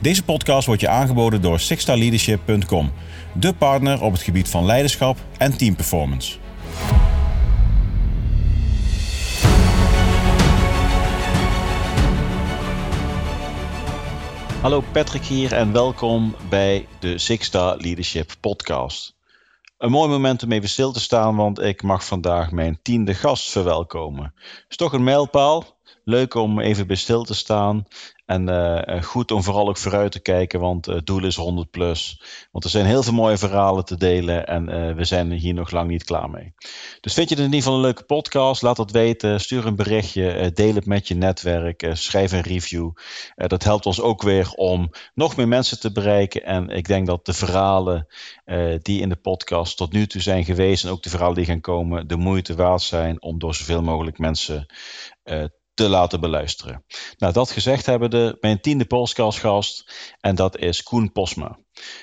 Deze podcast wordt je aangeboden door sixstarleadership.com, de partner op het gebied van leiderschap en teamperformance. Hallo Patrick hier en welkom bij de Six Star Leadership Podcast. Een mooi moment om even stil te staan, want ik mag vandaag mijn tiende gast verwelkomen. Is toch een mijlpaal? Leuk om even bij stil te staan en uh, goed om vooral ook vooruit te kijken, want het doel is 100 plus. Want er zijn heel veel mooie verhalen te delen en we zijn hier nog lang niet klaar mee. Dus vind je het in ieder geval een leuke podcast? Laat dat weten. Stuur een berichtje. deel het met je netwerk. schrijf een review. dat helpt ons ook weer om nog meer mensen te bereiken. En ik denk dat de verhalen die in de podcast tot nu toe zijn geweest en ook de verhalen die gaan komen, de moeite waard zijn om door zoveel mogelijk mensen te te laten beluisteren. Nou, dat gezegd hebben de mijn tiende podcastgast en dat is Koen Posma.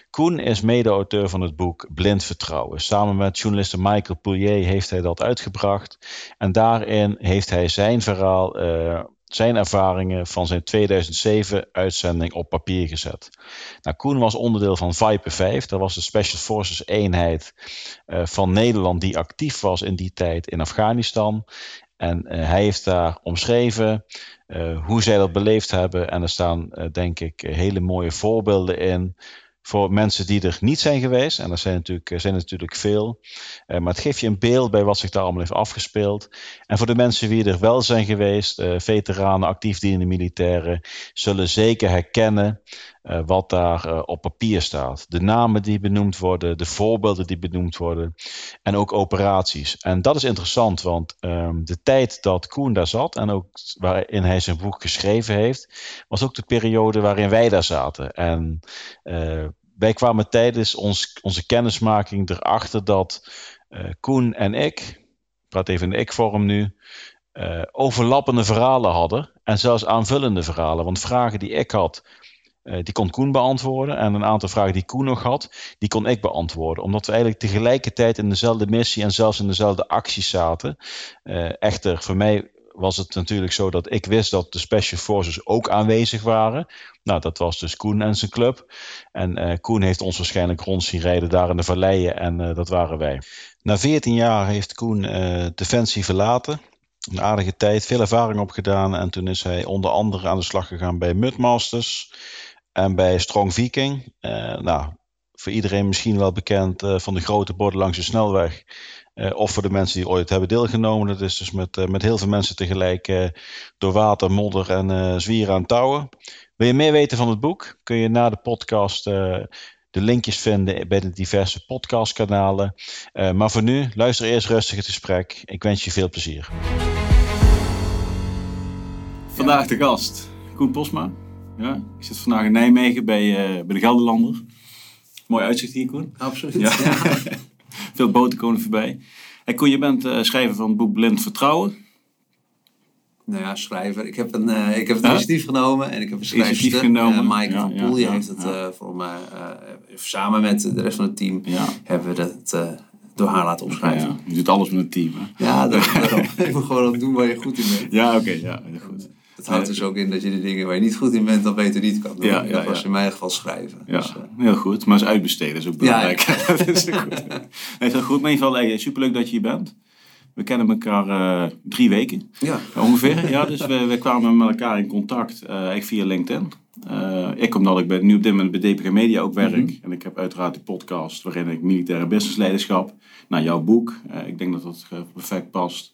Koen is mede-auteur van het boek Blind Vertrouwen. Samen met journaliste Michael Poulier heeft hij dat uitgebracht. En daarin heeft hij zijn verhaal, uh, zijn ervaringen van zijn 2007-uitzending op papier gezet. Nou, Koen was onderdeel van Viper 5. Dat was de Special Forces eenheid uh, van Nederland die actief was in die tijd in Afghanistan. En uh, hij heeft daar omschreven uh, hoe zij dat beleefd hebben. En er staan, uh, denk ik, hele mooie voorbeelden in voor mensen die er niet zijn geweest. En er zijn natuurlijk, zijn natuurlijk veel. Maar het geeft je een beeld bij wat zich daar allemaal heeft afgespeeld. En voor de mensen die er wel zijn geweest, veteranen, actief dienende militairen, zullen zeker herkennen uh, wat daar op papier staat. De namen die benoemd worden, de voorbeelden die benoemd worden. En ook operaties. En dat is interessant, want um, de tijd dat Koen daar zat en ook waarin hij zijn boek geschreven heeft, was ook de periode waarin wij daar zaten. En wij kwamen tijdens ons, onze kennismaking erachter dat Koen en ik, ik praat even in ik-vorm nu, overlappende verhalen hadden en zelfs aanvullende verhalen. Want vragen die ik had, die kon Koen beantwoorden. En een aantal vragen die Koen nog had, die kon ik beantwoorden. Omdat we eigenlijk tegelijkertijd in dezelfde missie en zelfs in dezelfde acties zaten. echter, voor mij was het natuurlijk zo dat ik wist dat de Special Forces ook aanwezig waren. Nou, dat was dus Koen en zijn club. En uh, Koen heeft ons waarschijnlijk rond zien rijden daar in de valleien en dat waren wij. Na 14 jaar heeft Koen Defensie verlaten. Een aardige tijd, veel ervaring opgedaan. En toen is hij onder andere aan de slag gegaan bij Mudmasters en bij Strong Viking. nou, voor iedereen misschien wel bekend van de grote borden langs de snelweg. Uh, of voor de mensen die ooit hebben deelgenomen. Dat is dus met, uh, met heel veel mensen tegelijk uh, door water, modder en zwieren aan touwen. Wil je meer weten van het boek? Kun je na de podcast de linkjes vinden bij de diverse podcastkanalen. maar voor nu, luister eerst rustig het gesprek. Ik wens je veel plezier. Vandaag de gast, Koen Posma. Ja, ik zit vandaag in Nijmegen bij, bij de Gelderlander. Mooi uitzicht hier, Koen. Absoluut. Ja. ja. Veel boten komen voorbij. Hey Koen, je bent uh, schrijver van het boek Blind Vertrouwen. Nou ja, schrijver. Ik heb een, uh, ik heb het initiatief genomen en ik heb een schrijfster. genomen. Maaike ja, van Poel, ja, heeft het voor mij, samen met de rest van het team, hebben we dat door haar laten omschrijven. Je doet alles met een team, hè? Ja, dat, daarom. je moet gewoon doen waar je goed in bent. Ja, oké, okay, ja, goed. Het houdt dus ook in dat je de dingen waar je niet goed in bent, dan beter niet kan doen. Ja, ja, dat was in mijn geval schrijven. Ja, dus, uh, heel goed. Maar is uitbesteden is ook belangrijk. Ja, dat is goed. Nee, heel goed. Maar in ieder geval, superleuk dat je hier bent. We kennen elkaar uh, drie weken. Ja. Ongeveer. Ja, dus we, we kwamen met elkaar in contact. Uh, ik via LinkedIn. Uh, ik omdat ik bij, nu op dit moment bij DPG Media ook werk. Mm -hmm. En ik heb uiteraard de podcast waarin ik militaire businessleiderschap. naar jouw boek. ik denk dat dat perfect past.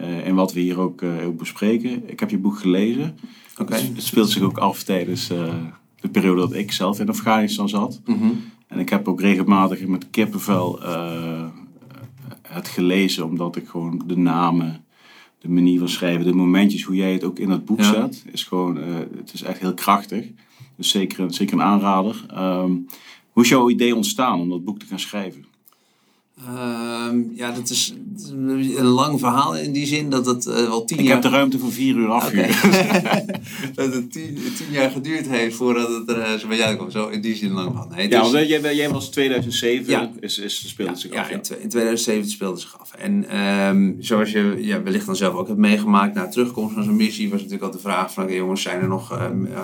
Uh, en wat we hier ook, uh, ook, bespreken. Ik heb je boek gelezen. Okay. Het, het speelt zich ook af tijdens uh, de periode dat ik zelf in Afghanistan zat. Mm -hmm. En ik heb ook regelmatig met kippenvel het gelezen, omdat ik gewoon de namen, de manier van schrijven, de momentjes, hoe jij het ook in het boek ja. zet, is gewoon, het is echt heel krachtig. Dus zeker, zeker een aanrader. Um, hoe is jouw idee ontstaan om dat boek te gaan schrijven? Ehm, ja, dat is, een lang verhaal in die zin dat het uh, wel tien ik jaar... Ik heb de ruimte voor vier uur afgehuurd. dat het tien, tien, jaar geduurd heeft voordat het er uh, zo bij uitkomt. Zo in die zin lang van. Nee, ja, dus... want jij, jij was 2007, ja. is, is, speelde ja, zich af. Ja, in, in 2007 speelde zich af. En um, zoals je ja, wellicht dan zelf ook hebt meegemaakt na terugkomst van zo'n missie, was natuurlijk al de vraag van, jongens, zijn er nog um, uh,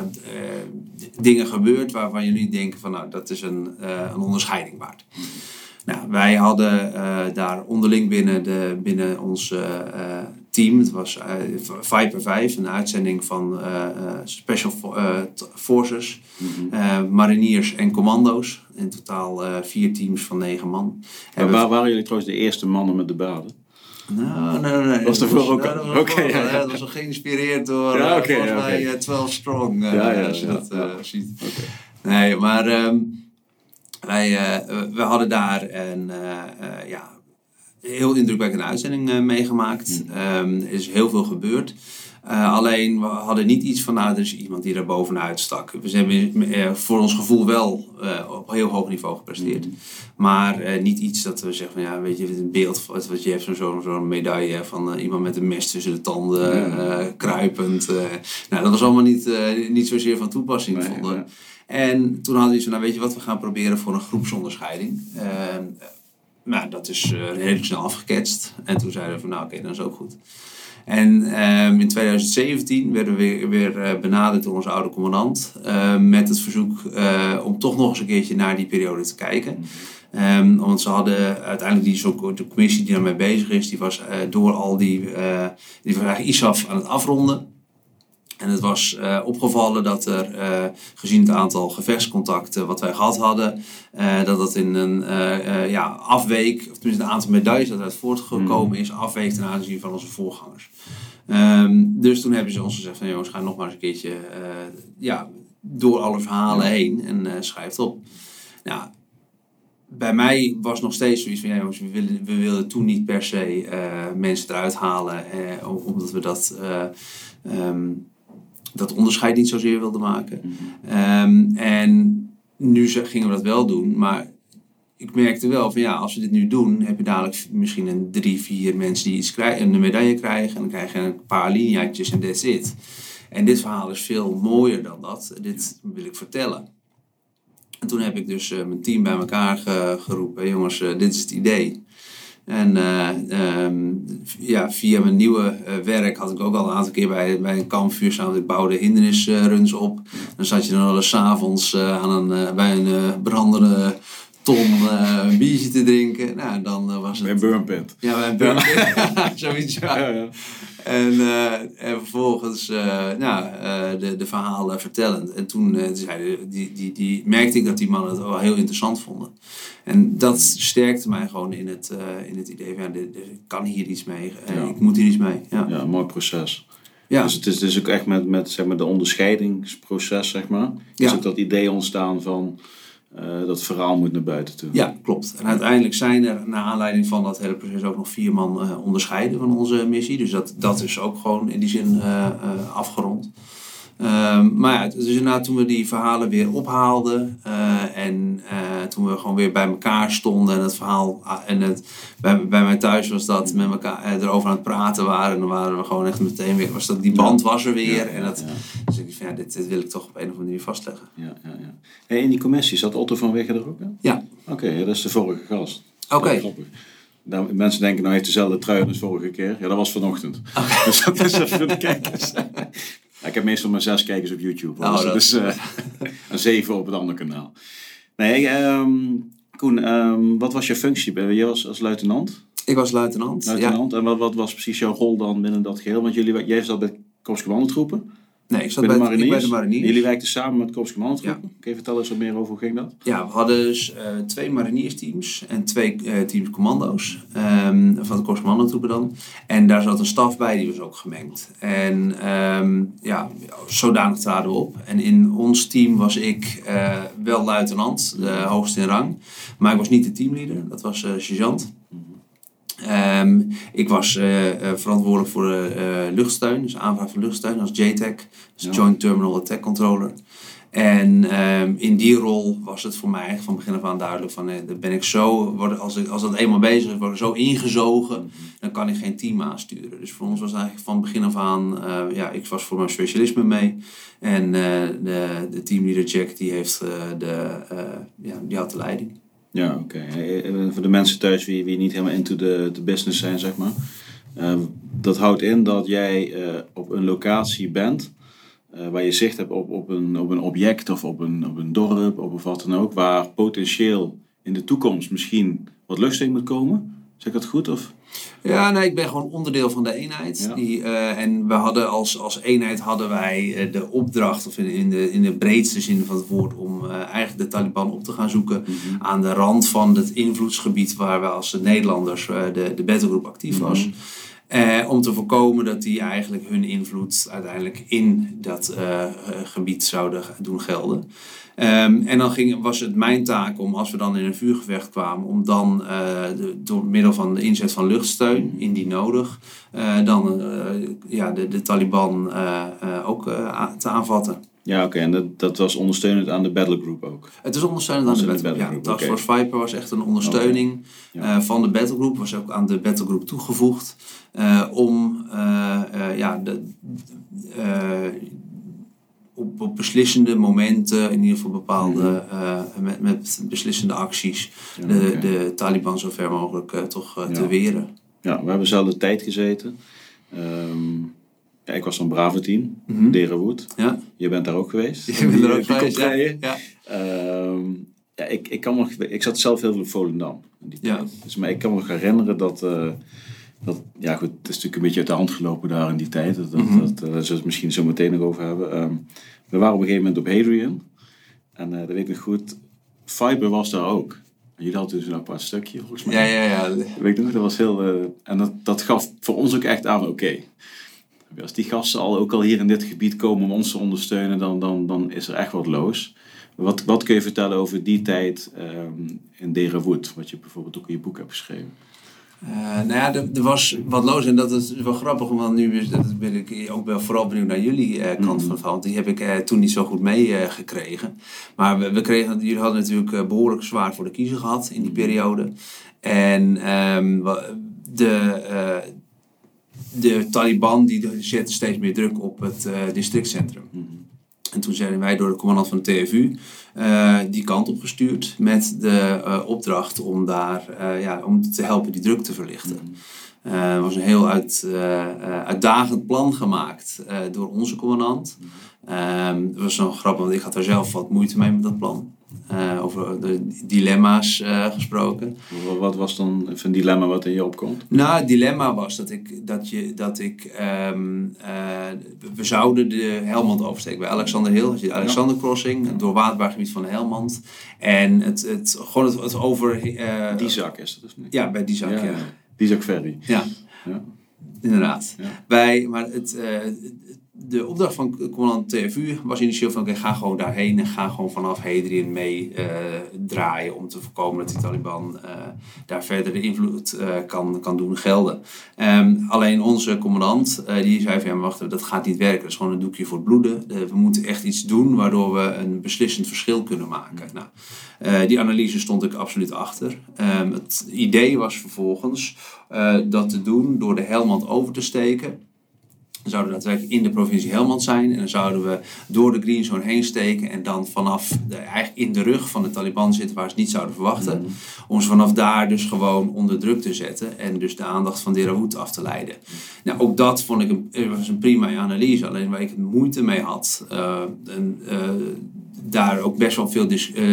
dingen gebeurd waarvan jullie denken van, nou, dat is een, een onderscheiding waard. Mm -hmm. Nou, wij hadden uh, daar onderling binnen, de, binnen ons uh, team, het was uh, Viper 5, een uitzending van Special Forces, mm -hmm. mariniers en commando's. In totaal vier teams van negen man. Maar waar waren jullie trouwens de eerste mannen met de baden? Nou, nee, nee, nee. Was er voor ook? Nou, dat was, okay, ja, dat was geïnspireerd door ja, okay, volgens mij 12 Strong, ja, ja, als je dat ja. ziet. Okay. Nee, maar... Um, wij, uh, we hadden daar een uh, uh, ja, heel indrukwekkende uitzending meegemaakt. Um, er is heel veel gebeurd. alleen we hadden niet iets van, nou, er is iemand die daar bovenuit stak. We hebben voor ons gevoel wel op heel hoog niveau gepresteerd. Mm. Maar niet iets dat we zeggen, van, ja, weet je, een beeld wat je hebt, zo'n zo, zo medaille van iemand met een mes tussen de tanden, mm. kruipend. nou, dat was allemaal niet, niet zozeer van toepassing, Nee, vonden. En toen hadden iets van, nou weet je wat, we gaan proberen voor een groepsonderscheiding. Uh, nou, dat is uh, redelijk snel afgeketst. En toen zeiden we van, nou oké, okay, dat is ook goed. En um, in 2017 werden we weer, weer uh, benaderd door onze oude commandant. met het verzoek om toch nog eens een keertje naar die periode te kijken. Um, want ze hadden uiteindelijk die, zo, de commissie die daarmee bezig is, die was door al die, die was eigenlijk ISAF aan het afronden. En het was uh, opgevallen dat er, uh, gezien het aantal gevechtscontacten wat wij gehad hadden, uh, dat dat in een ja, afweek, of tenminste het aantal medailles dat uit voortgekomen is, afweek ten aanzien van onze voorgangers. Um, dus toen hebben ze ons gezegd van jongens, ga nog maar eens een keertje ja, door alle verhalen heen en schrijf het op. Nou, bij mij was nog steeds zoiets van, ja jongens, we willen, we willen toen niet per se mensen eruit halen, omdat we dat... Um, dat onderscheid niet zozeer wilde maken. Mm-hmm. um, en nu gingen we dat wel doen, maar ik merkte wel van ja, als we dit nu doen, heb je dadelijk misschien een drie, vier mensen die iets krijgen, een medaille krijgen. En dan krijg je een paar liniaatjes en that's it. En dit verhaal is veel mooier dan dat. Dit wil ik vertellen. En toen heb ik dus uh, mijn team bij elkaar ge geroepen. Jongens, uh, dit is het idee. En uh, um, ja, via mijn nieuwe uh, werk had ik ook al een aantal keer bij, bij een kampvuur samen. Ik bouwde hindernisruns op. Dan zat je dan wel eens s'avonds uh, aan een, bij een brandende ton een biertje te drinken. Nou, dan was het... Bij burnpit. Ja, bij een burnpit. Zoiets, ja. ja, ja. En, uh, en vervolgens uh, nou, uh, de, de verhalen vertellend. En toen zeiden, die, die, die, merkte ik dat die mannen het wel heel interessant vonden. En dat sterkte mij gewoon in het, in het idee van, ja, ik kan hier iets mee. Ja. Ik moet hier iets mee. Ja, ja mooi proces. Ja. Dus het is, is ook echt met, met zeg maar, de onderscheidingsproces, zeg maar. Is Ja. ook dat idee ontstaan van uh, dat verhaal moet naar buiten toe. Ja, klopt. En uiteindelijk zijn er naar aanleiding van dat hele proces ook nog vier man uh, onderscheiden van onze missie. Dus dat, dat is ook gewoon in die zin uh, afgerond. Um, maar ja, dus inderdaad toen we die verhalen weer ophaalden en toen we gewoon weer bij elkaar stonden en het verhaal en het, bij, bij mij thuis was dat met elkaar erover aan het praten waren en dan waren we gewoon echt meteen weer, was dat, die band was er weer Ja, en dat, ja. dus ik van ja, dit, dit wil ik toch op een of andere manier vastleggen. Ja, ja, ja. Hey, in die commissie zat Otto van Wegge er ook? Ja. Oké, dat is de vorige gast. Oké. Grappig. Nou, mensen denken, nou heeft dezelfde trui als vorige keer. Ja, dat was vanochtend. Dus dat is even voor de kijkers. Ik heb meestal maar zes kijkers op YouTube. Oh, dus dat- dus, eh, en zeven op het andere kanaal. Nee, ehm, Koen, ehm, wat was je functie? bij- Je was als luitenant? Ik was luitenant. Ja. luitenant. En wat, wat was precies jouw rol dan binnen dat geheel? Want jullie, jij zat bij Korpscommandotroepen, Nee, ik zat bij bij, de bij mariniers. de mariniers. Jullie werkten samen met Korpscommandotroepen. Kun je vertellen eens wat meer over hoe ging dat? Ja, we hadden dus eh, twee mariniersteams en twee eh, teams commando's. ehm, van de Korps Commandotroepen dan. En daar zat een staf bij, die was ook gemengd. En ehm, ja, zodanig traden we op. En in ons team was ik eh, wel luitenant, de hoogste in rang. Maar ik was niet de teamleader, dat was sergeant. Ehm, ik was eh, eh, verantwoordelijk voor de eh, luchtsteun, dus aanvraag van luchtsteun als JTAC, dus Ja. Joint Terminal Attack Controller. En ehm, in die rol was het voor mij van begin af aan duidelijk van, eh, ben ik zo, word, als, ik, als dat eenmaal bezig is, word ik zo ingezogen, dan kan ik geen team aansturen. Dus voor ons was eigenlijk van begin af aan, ja, ik was voor mijn specialisme mee. En de, de teamleader Jack, die, heeft, de, ja, die had de leiding. Ja, oké. Eh, eh, Voor de mensen thuis wie niet helemaal into de, de business zijn, zeg maar. Eh, dat houdt in dat jij eh, op een locatie bent waar je zicht hebt op, op, een, op een object of op een, op een dorp of wat dan ook, waar potentieel in de toekomst misschien wat lucht in moet komen. Zeg ik dat goed? Of? Ja, nee, ik ben gewoon onderdeel van de eenheid. Ja. Die, eh, en we hadden als, als eenheid hadden wij eh, de opdracht, of in, in, de, in de breedste zin van het woord, om eh, eigenlijk de Taliban op te gaan zoeken aan de rand van het invloedsgebied waar we als Nederlanders de, de battlegroep actief was. Eh, om te voorkomen dat die eigenlijk hun invloed uiteindelijk in dat eh, gebied zouden doen gelden. Ehm, en dan ging, was het mijn taak om, als we dan in een vuurgevecht kwamen, om dan eh, de- door middel van de inzet van luchtsteun, indien nodig, eh, dan eh, ja, de, de Taliban ook te aanvatten. Ja, oké. En dat, dat was ondersteunend aan de battlegroup ook. Het is ondersteunend aan de Ondersteunend battlegroep. Ja, Task Force Viper was echt een ondersteuning Ja. van de battlegroep. Was ook aan de battlegroep toegevoegd. om ja, de, op, op beslissende momenten, in ieder geval bepaalde, eh, met, met beslissende acties, Ja, de, de Taliban zo ver mogelijk eh, toch eh, te weren. Ja, we hebben zelf de tijd gezeten. Ehm, ja, ik was van Bravo team, Mhm. Derenwood. Ja, Je bent daar ook geweest. je bent er ook geweest. Ja. Ehm, ja, ik, ik, kan nog, ik zat zelf heel veel op Volendam. In die Ja. tijd. Dus, maar ik kan me nog herinneren dat, dat... Ja goed, het is natuurlijk een beetje uit de hand gelopen daar in die tijd. Dat, dat, Mhm. dat, eh, daar zullen we het misschien zo meteen nog over hebben. Ehm, we waren op een gegeven moment op Hadrian. En eh dat weet ik nog goed. Fiber was daar ook. En jullie hadden dus een apart stukje volgens mij. Ja, ja, ja. Dat weet ik nog, dat was heel... eh, en dat, dat gaf voor ons ook echt aan, oké. als die gasten al, ook al hier in dit gebied komen om ons te ondersteunen, dan, dan, dan is er echt wat los. Wat, wat kun je vertellen over die tijd ehm in Derawood, wat je bijvoorbeeld ook in je boek hebt geschreven? Eh, nou ja, er, er was wat los en dat is wel grappig, want nu is, dat ben ik ook wel vooral benieuwd naar jullie eh, kant van het verhaal. Want die heb ik eh, toen niet zo goed meegekregen. maar we, we kregen, jullie hadden natuurlijk eh, behoorlijk zwaar voor de kiezer gehad in die periode. En ehm, de, de Taliban die zetten steeds meer druk op het districtcentrum. En toen zijn wij door de commandant van de TFU eh, die kant op gestuurd met de eh, opdracht om daar eh, ja, om te helpen die druk te verlichten. Eh, Er was een heel uit, uitdagend plan gemaakt door onze commandant. Ehm, het was nog grappig, want ik had daar zelf wat moeite mee met dat plan. Eh, over de dilemma's eh, gesproken. Wat, was dan een dilemma wat in je opkomt? Nou, het dilemma was dat ik, dat je, dat ik ehm, eh, we zouden de Helmand oversteken bij Alexander Hill, de Alexander Crossing, het doorwaadbaar gebied van de Helmand. En het, het, gewoon het, het over. Die zak is het of niet? Ja, bij die zak, ja. ja. Die zak ferry. ja. Ja. Inderdaad. Ja. Wij, maar het, eh, de opdracht van commandant TFU was initieel van oké, ga gewoon daarheen en ga gewoon vanaf Hadrian mee eh, draaien om te voorkomen dat die Taliban eh, daar verder de invloed eh, kan, kan doen gelden. Ehm, alleen onze commandant die zei van ja, wacht dat gaat niet werken. Dat is gewoon een doekje voor het bloeden. We moeten echt iets doen waardoor we een beslissend verschil kunnen maken. Nou, die analyse stond ik absoluut achter. Ehm, het idee was vervolgens dat te doen door de Helmand over te steken. Dan zouden we daadwerkelijk in de provincie Helmand zijn. En dan zouden we door de Green Zone heen steken. En dan vanaf de, eigenlijk in de rug van de Taliban zitten waar ze niet zouden verwachten. Om ze vanaf daar dus gewoon onder druk te zetten. En dus de aandacht van Derawood af te leiden. Nou, ook dat vond ik een, was een prima analyse. Alleen waar ik het moeite mee had. eh, eh, daar ook best wel veel dis- eh,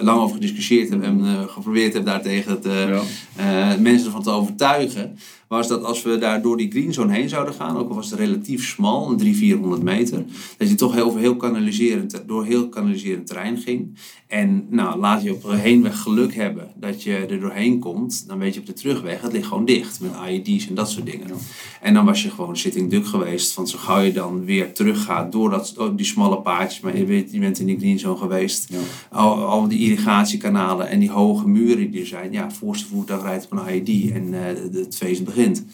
lang over gediscussieerd heb en eh, geprobeerd heb daartegen te, Ja. eh, mensen ervan te overtuigen, was dat als we daar door die green zone heen zouden gaan, ook al was het relatief smal, een 300, 400 meter, dat je toch heel, over heel kanaliserend, door heel kanaliserend terrein ging. En nou, laat je op de heenweg geluk hebben dat je er doorheen komt, dan weet je op de terugweg, het ligt gewoon dicht met IED's en dat soort dingen. En dan was je gewoon sitting duck geweest, van zo gauw je dan weer teruggaat door dat, die smalle paadjes, maar je, weet, je bent in die green zone geweest, Ja. al, al die irrigatiekanalen en die hoge muren die er zijn. Ja, voorste voertuig rijdt op een IED en eh, het feest begint.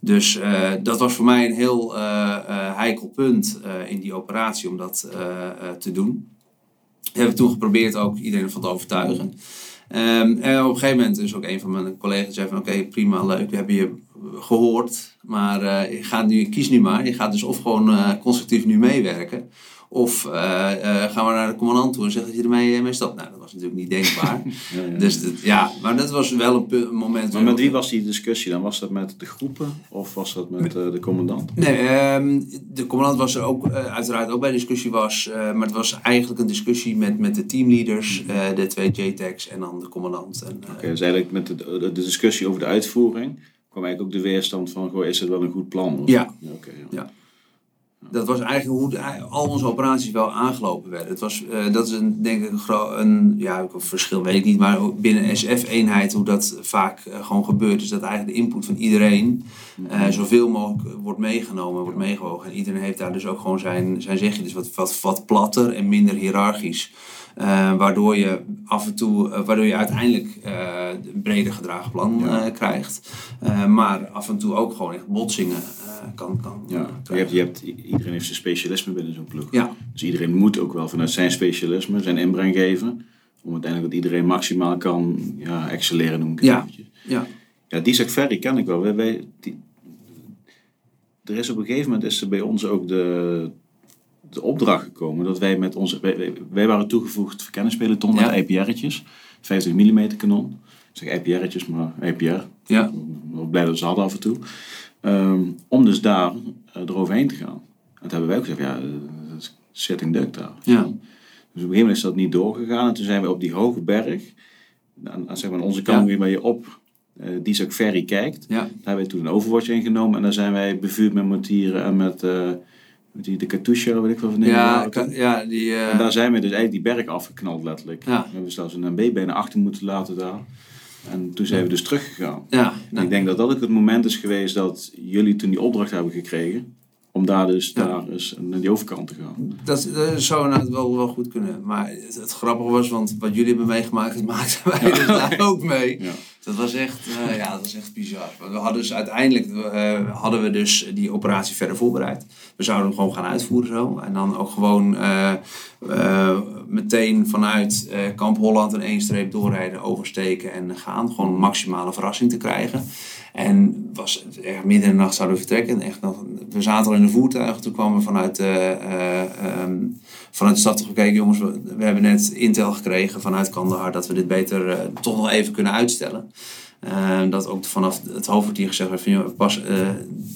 Dus eh, dat was voor mij een heel eh, heikel punt in die operatie om dat te doen. hebben we toen geprobeerd ook iedereen ervan te overtuigen. Ehm, en op een gegeven moment is ook een van mijn collega's zei van oké, prima, leuk, we hebben je gehoord. Maar uh, je gaat nu, kies nu maar. Je gaat dus of gewoon uh, constructief nu meewerken. Of uh, gaan we naar de commandant toe en zeggen dat je ermee mee stapt. Nou, dat was natuurlijk niet denkbaar. ja, ja. Dus dat, ja, maar dat was wel een moment. Maar met wie was die discussie dan? Was dat met de groepen of was dat met de commandant? Nee, um, de commandant was er ook uiteraard ook bij de discussie was. maar het was eigenlijk een discussie met, met de teamleaders, de twee JTACs en dan de commandant. Oké, okay, dus eigenlijk met de, de, discussie over de uitvoering kwam eigenlijk ook de weerstand van, goh, is het wel een goed plan? Of? Ja. Ja, okay, ja. Dat was eigenlijk hoe al onze operaties wel aangelopen werden. Het was, uh, dat is een, denk ik een, een ja, een verschil, weet ik niet, maar binnen een SF-eenheid hoe dat vaak uh, gewoon gebeurt, is dat eigenlijk de input van iedereen uh, zoveel mogelijk wordt meegenomen, wordt meegewogen. En iedereen heeft daar dus ook gewoon zijn, zijn zegje. Dus wat, wat, wat platter en minder hiërarchisch. Waardoor je af en toe, waardoor je uiteindelijk een breder gedragen plan ja. krijgt. maar af en toe ook gewoon echt botsingen kan, kan ja. je hebt, je hebt, Iedereen heeft zijn specialisme binnen zo'n ploeg. Ja. Dus iedereen moet ook wel vanuit zijn specialisme zijn inbreng geven. Om uiteindelijk dat iedereen maximaal kan ja, excelleren, noem ik het ja. Ja. Ja, die Ferry ken ik wel. Wij, wij, die, er is op een gegeven moment is er bij ons ook de, de opdracht gekomen dat wij met onze. Wij, wij waren toegevoegd verkenningspeloton met IPR'tjes, 50 mm kanon. Ik zeg IPR'tjes, maar IPR. Ja. Ik blij dat ze hadden af en toe. Um, om dus daar uh, eroverheen te gaan. En toen hebben wij ook gezegd, ja, dat is setting duck daar. Ja. Dus op een gegeven moment is dat niet doorgegaan. En toen zijn we op die hoge berg, aan, aan zeg maar, aan onze kant ja. waar je op uh, die Ferry kijkt. Ja. Daar hebben wij toen een Overwatch ingenomen. En dan zijn wij bevuurd met mortieren en met... Uh, die, de Katusha, weet ik wel van ja, ja, die, uh... En daar zijn we dus eigenlijk die berg afgeknald letterlijk. Ja. We hebben zelfs een MB bijna achter moeten laten daar. En toen zijn we dus teruggegaan. Ja, nou. Ik denk dat dat ook het moment is geweest dat jullie toen die opdracht hebben gekregen. Om daar dus ja. daar dus naar die overkant te gaan. Dat, dat zou nou wel, wel goed kunnen. Maar het, het, grappige was, want wat jullie hebben meegemaakt, maakten wij dus daar ook mee. Dat was echt, uh, ja, dat was echt bizar. We hadden dus uiteindelijk uh, hadden we dus die operatie verder voorbereid. We zouden hem gewoon gaan uitvoeren zo. En dan ook gewoon uh, meteen vanuit Kamp Holland een één streep doorrijden, oversteken en gaan. Gewoon maximale verrassing te krijgen. En was echt midden in de nacht zouden we vertrekken. Echt nog, we zaten al in de voertuigen. Toen kwamen we vanuit, um, vanuit de stad gekeken. Jongens, we, we, hebben net intel gekregen vanuit Kandahar dat we dit beter toch nog even kunnen uitstellen. Uh, dat ook vanaf het hoofdkwartier gezegd werd van, joh, pas, uh,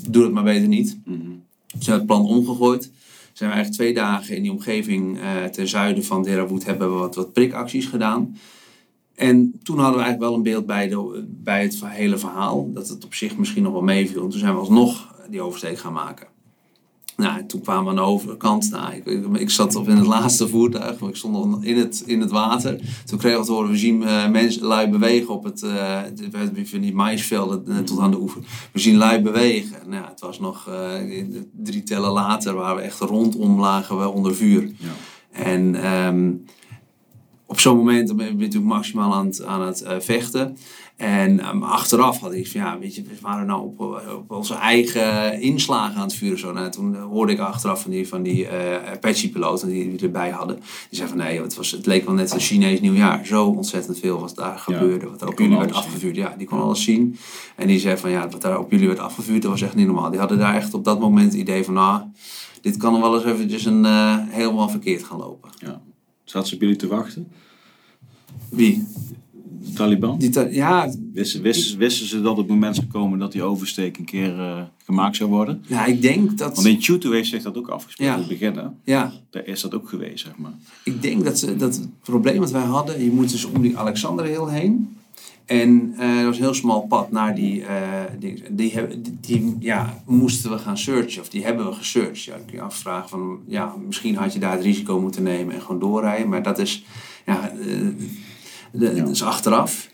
doe het maar beter niet. Mm -hmm. Ze hebben het plan omgegooid. Zijn we eigenlijk twee dagen in die omgeving ten zuiden van Derawood hebben we wat, wat prikacties gedaan. En toen hadden we eigenlijk wel een beeld bij, de, bij het hele verhaal. Dat het op zich misschien nog wel meeviel. En toen zijn we alsnog die oversteek gaan maken. Nou, toen kwamen we aan de overkant. Nou, ik, ik, ik, zat op in het laatste voertuig. Ik stond in het, in het water. Toen kregen we te horen, we zien uh, mensen lui bewegen op het... Uh, van die maisvelden uh, tot aan de oever. We zien lui bewegen. Nou, het was nog drie tellen later waar we echt rondom lagen we onder vuur. Ja. En... Um, op zo'n moment ben je natuurlijk maximaal aan het, aan het vechten. En um, achteraf had ik van ja, weet je, we waren nou op, op onze eigen inslagen aan het vuren. Zo. Nou, toen hoorde ik achteraf van die, van die uh, Apache-piloten die we erbij hadden. Die zeiden van nee, het, was, het leek wel net een Chinees nieuwjaar. Zo ontzettend veel wat daar gebeurde. Ja, wat er op jullie werd afgevuurd. Ja, die kon alles zien. En die zei van ja, wat daar op jullie werd afgevuurd, dat was echt niet normaal. Die hadden daar echt op dat moment het idee van nou, dit kan wel eens eventjes een, uh, helemaal verkeerd gaan lopen. Ja. Zat ze op jullie te wachten? Wie? De Taliban? Die ta ja. Wisten, wisten, wisten ze dat het moment zou komen dat die oversteek een keer uh, gemaakt zou worden? Ja, ik denk dat... Want in Chutu heeft zich dat ook afgesproken ja. in het begin. Hè? Ja. Daar is dat ook geweest, zeg maar. Ik denk dat, ze, dat het probleem dat wij hadden, je moet dus om die Alexander heel heen. En uh, er was een heel smal pad naar die, uh, die, die, die, die, ja, moesten we gaan searchen, of die hebben we gesearched. Ja, ik kun je afvragen van, ja, misschien had je daar het risico moeten nemen en gewoon doorrijden. Maar dat is, ja, uh, de, ja. is achteraf.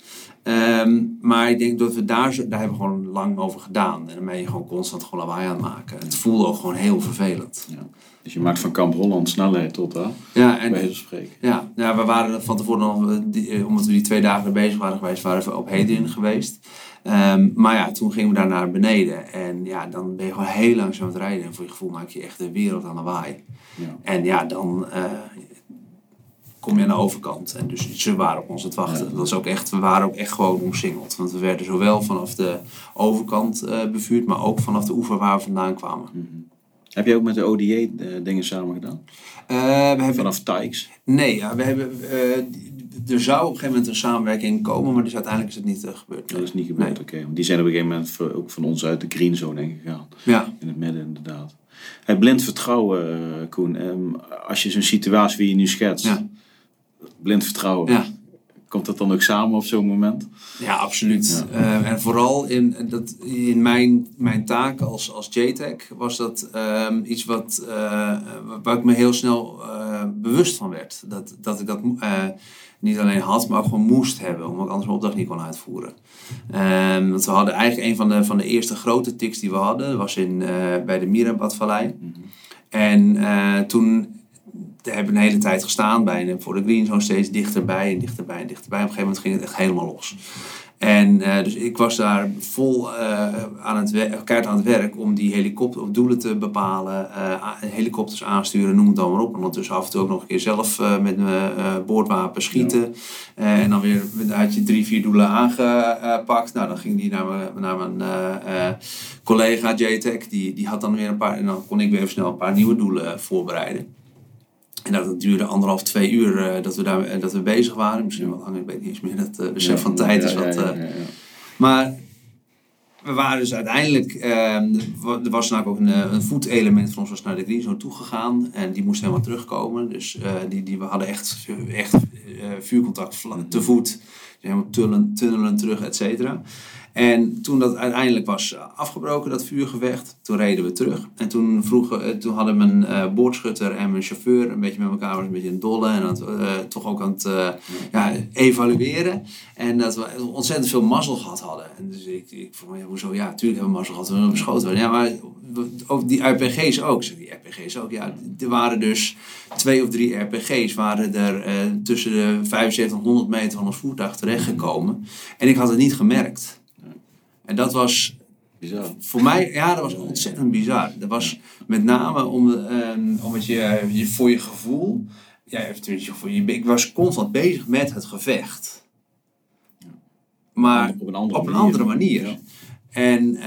Um, maar ik denk dat we daar, daar hebben we gewoon lang over gedaan. En dan ben je gewoon constant gewoon lawaai aan het maken. Het voelde ook gewoon heel vervelend. Ja. Dus je maakt van Kamp Holland snelheid tot daar, ja, en, bij spreken. Ja, ja, we waren van tevoren nog, die, omdat we die twee dagen bezig waren geweest, waren we op Hedrin geweest. Um, maar ja, toen gingen we daar naar beneden. En ja, dan ben je gewoon heel langzaam aan het rijden. En voor je gevoel maak je echt de wereld aan de waai. Ja. En ja, dan... Uh, kom je aan de overkant. En dus ze waren op ons aan het wachten. Dat was ook echt, we waren ook echt gewoon omsingeld. Want we werden zowel vanaf de overkant uh, bevuurd, maar ook vanaf de oever waar we vandaan kwamen. Mm Heb je ook met de ODA uh, dingen samen gedaan? we hebben, vanaf Tykes? Nee, ja, we hebben, er zou op een gegeven moment een samenwerking komen, maar dus uiteindelijk is het niet gebeurd. Dat is niet gebeurd, oké. Die zijn op een gegeven moment ook van ons uit de green zone gegaan. Ja. In het midden inderdaad. Het blind vertrouwen, Koen. Um, als je zo'n situatie wie je nu schetst, ja. Blind vertrouwen. Ja. Komt dat dan ook samen op zo'n moment? Ja, absoluut. Ja. Uh, en vooral in, dat, in mijn, mijn taak als, als JTAG was dat um, iets wat, uh, waar ik me heel snel uh, bewust van werd. Dat, dat ik dat niet alleen had, maar ook gewoon moest hebben, omdat ik anders mijn opdracht niet kon uitvoeren. Um, want we hadden eigenlijk een van de, van de eerste grote tics die we hadden, was in, bij de Mirabad-vallei. Mm -hmm. En toen hebben we een hele tijd gestaan bij voor de green zone steeds dichterbij en dichterbij en dichterbij. Op een gegeven moment ging het echt helemaal los. En uh, dus ik was daar vol uh, aan het kaart aan het werk om die helikopter of doelen te bepalen, uh, helikopters aansturen, noem het dan maar op. En ondertussen af en toe ook nog een keer zelf met mijn boordwapen schieten. Ja. en dan weer had je drie, vier doelen aangepakt. Nou, dan ging die naar mijn, naar mijn collega JTEC, die, die had dan weer een paar, en dan kon ik weer even snel een paar nieuwe doelen voorbereiden. En dat duurde anderhalf, twee uur uh, dat, we daar, uh, dat we bezig waren. Misschien wel langer, ik weet niet eens meer. Dat uh, besef ja, van tijd is wat... Ja, ja, maar we waren dus uiteindelijk... ehm, er was namelijk ook een, een voetelement van ons was naar de Green Zone toegegaan. En die moest helemaal terugkomen. Dus die, die, we hadden echt, echt vuurcontact te voet. Helemaal tunnelen, tunnelen terug, et cetera. En toen dat uiteindelijk was afgebroken, dat vuurgevecht, toen reden we terug. En toen, vroegen, toen hadden mijn uh, boordschutter en mijn chauffeur een beetje met elkaar was een beetje een dolle en uh, toch ook aan het ja, evalueren. En dat we ontzettend veel mazzel gehad hadden. En dus ik, ik vroeg, ja, hoezo? Ja, natuurlijk hebben we mazzel gehad, we hebben beschoten. Ja, maar ook die RPG's ook. Die RPG's ook, ja. Er waren dus twee of drie RPG's waren er tussen de 75 en 100 meter van ons voertuig terechtgekomen. En ik had het niet gemerkt. En dat was bizar. voor mij, ja, dat was ontzettend bizar. Dat was met name om, um, omdat je, je voor je gevoel, ja, voor je, ik was constant bezig met het gevecht. Maar op een andere op een manier. andere manier. Ja. En uh,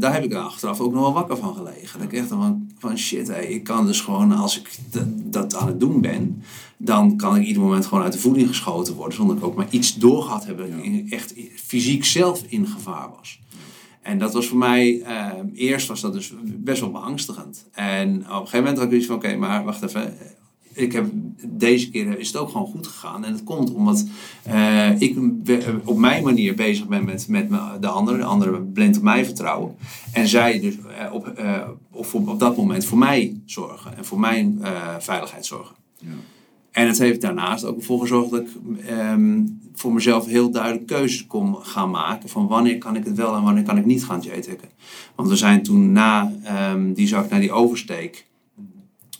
daar heb ik achteraf ook nog wel wakker van gelegen. Dat ik echt van, van shit, hey, ik kan dus gewoon, als ik dat aan het doen ben, dan kan ik ieder moment gewoon uit de voeding geschoten worden. Zonder dat ik ook maar iets doorgehad heb. Dat ik echt fysiek zelf in gevaar was. En dat was voor mij, uh, eerst was dat dus best wel beangstigend. En op een gegeven moment had ik iets van, oké, maar wacht even. Ik heb, deze keer is het ook gewoon goed gegaan. En dat komt omdat uh, ik op mijn manier bezig ben met, met de anderen. De anderen blind op mij vertrouwen. En zij dus uh, op, op, op dat moment voor mij zorgen. En voor mijn veiligheid zorgen. Ja. En het heeft daarnaast ook ervoor gezorgd dat ik um, voor mezelf heel duidelijk keuzes kon gaan maken. Van wanneer kan ik het wel en wanneer kan ik niet gaan JTAGen. Want we zijn toen na um, die zak naar die oversteek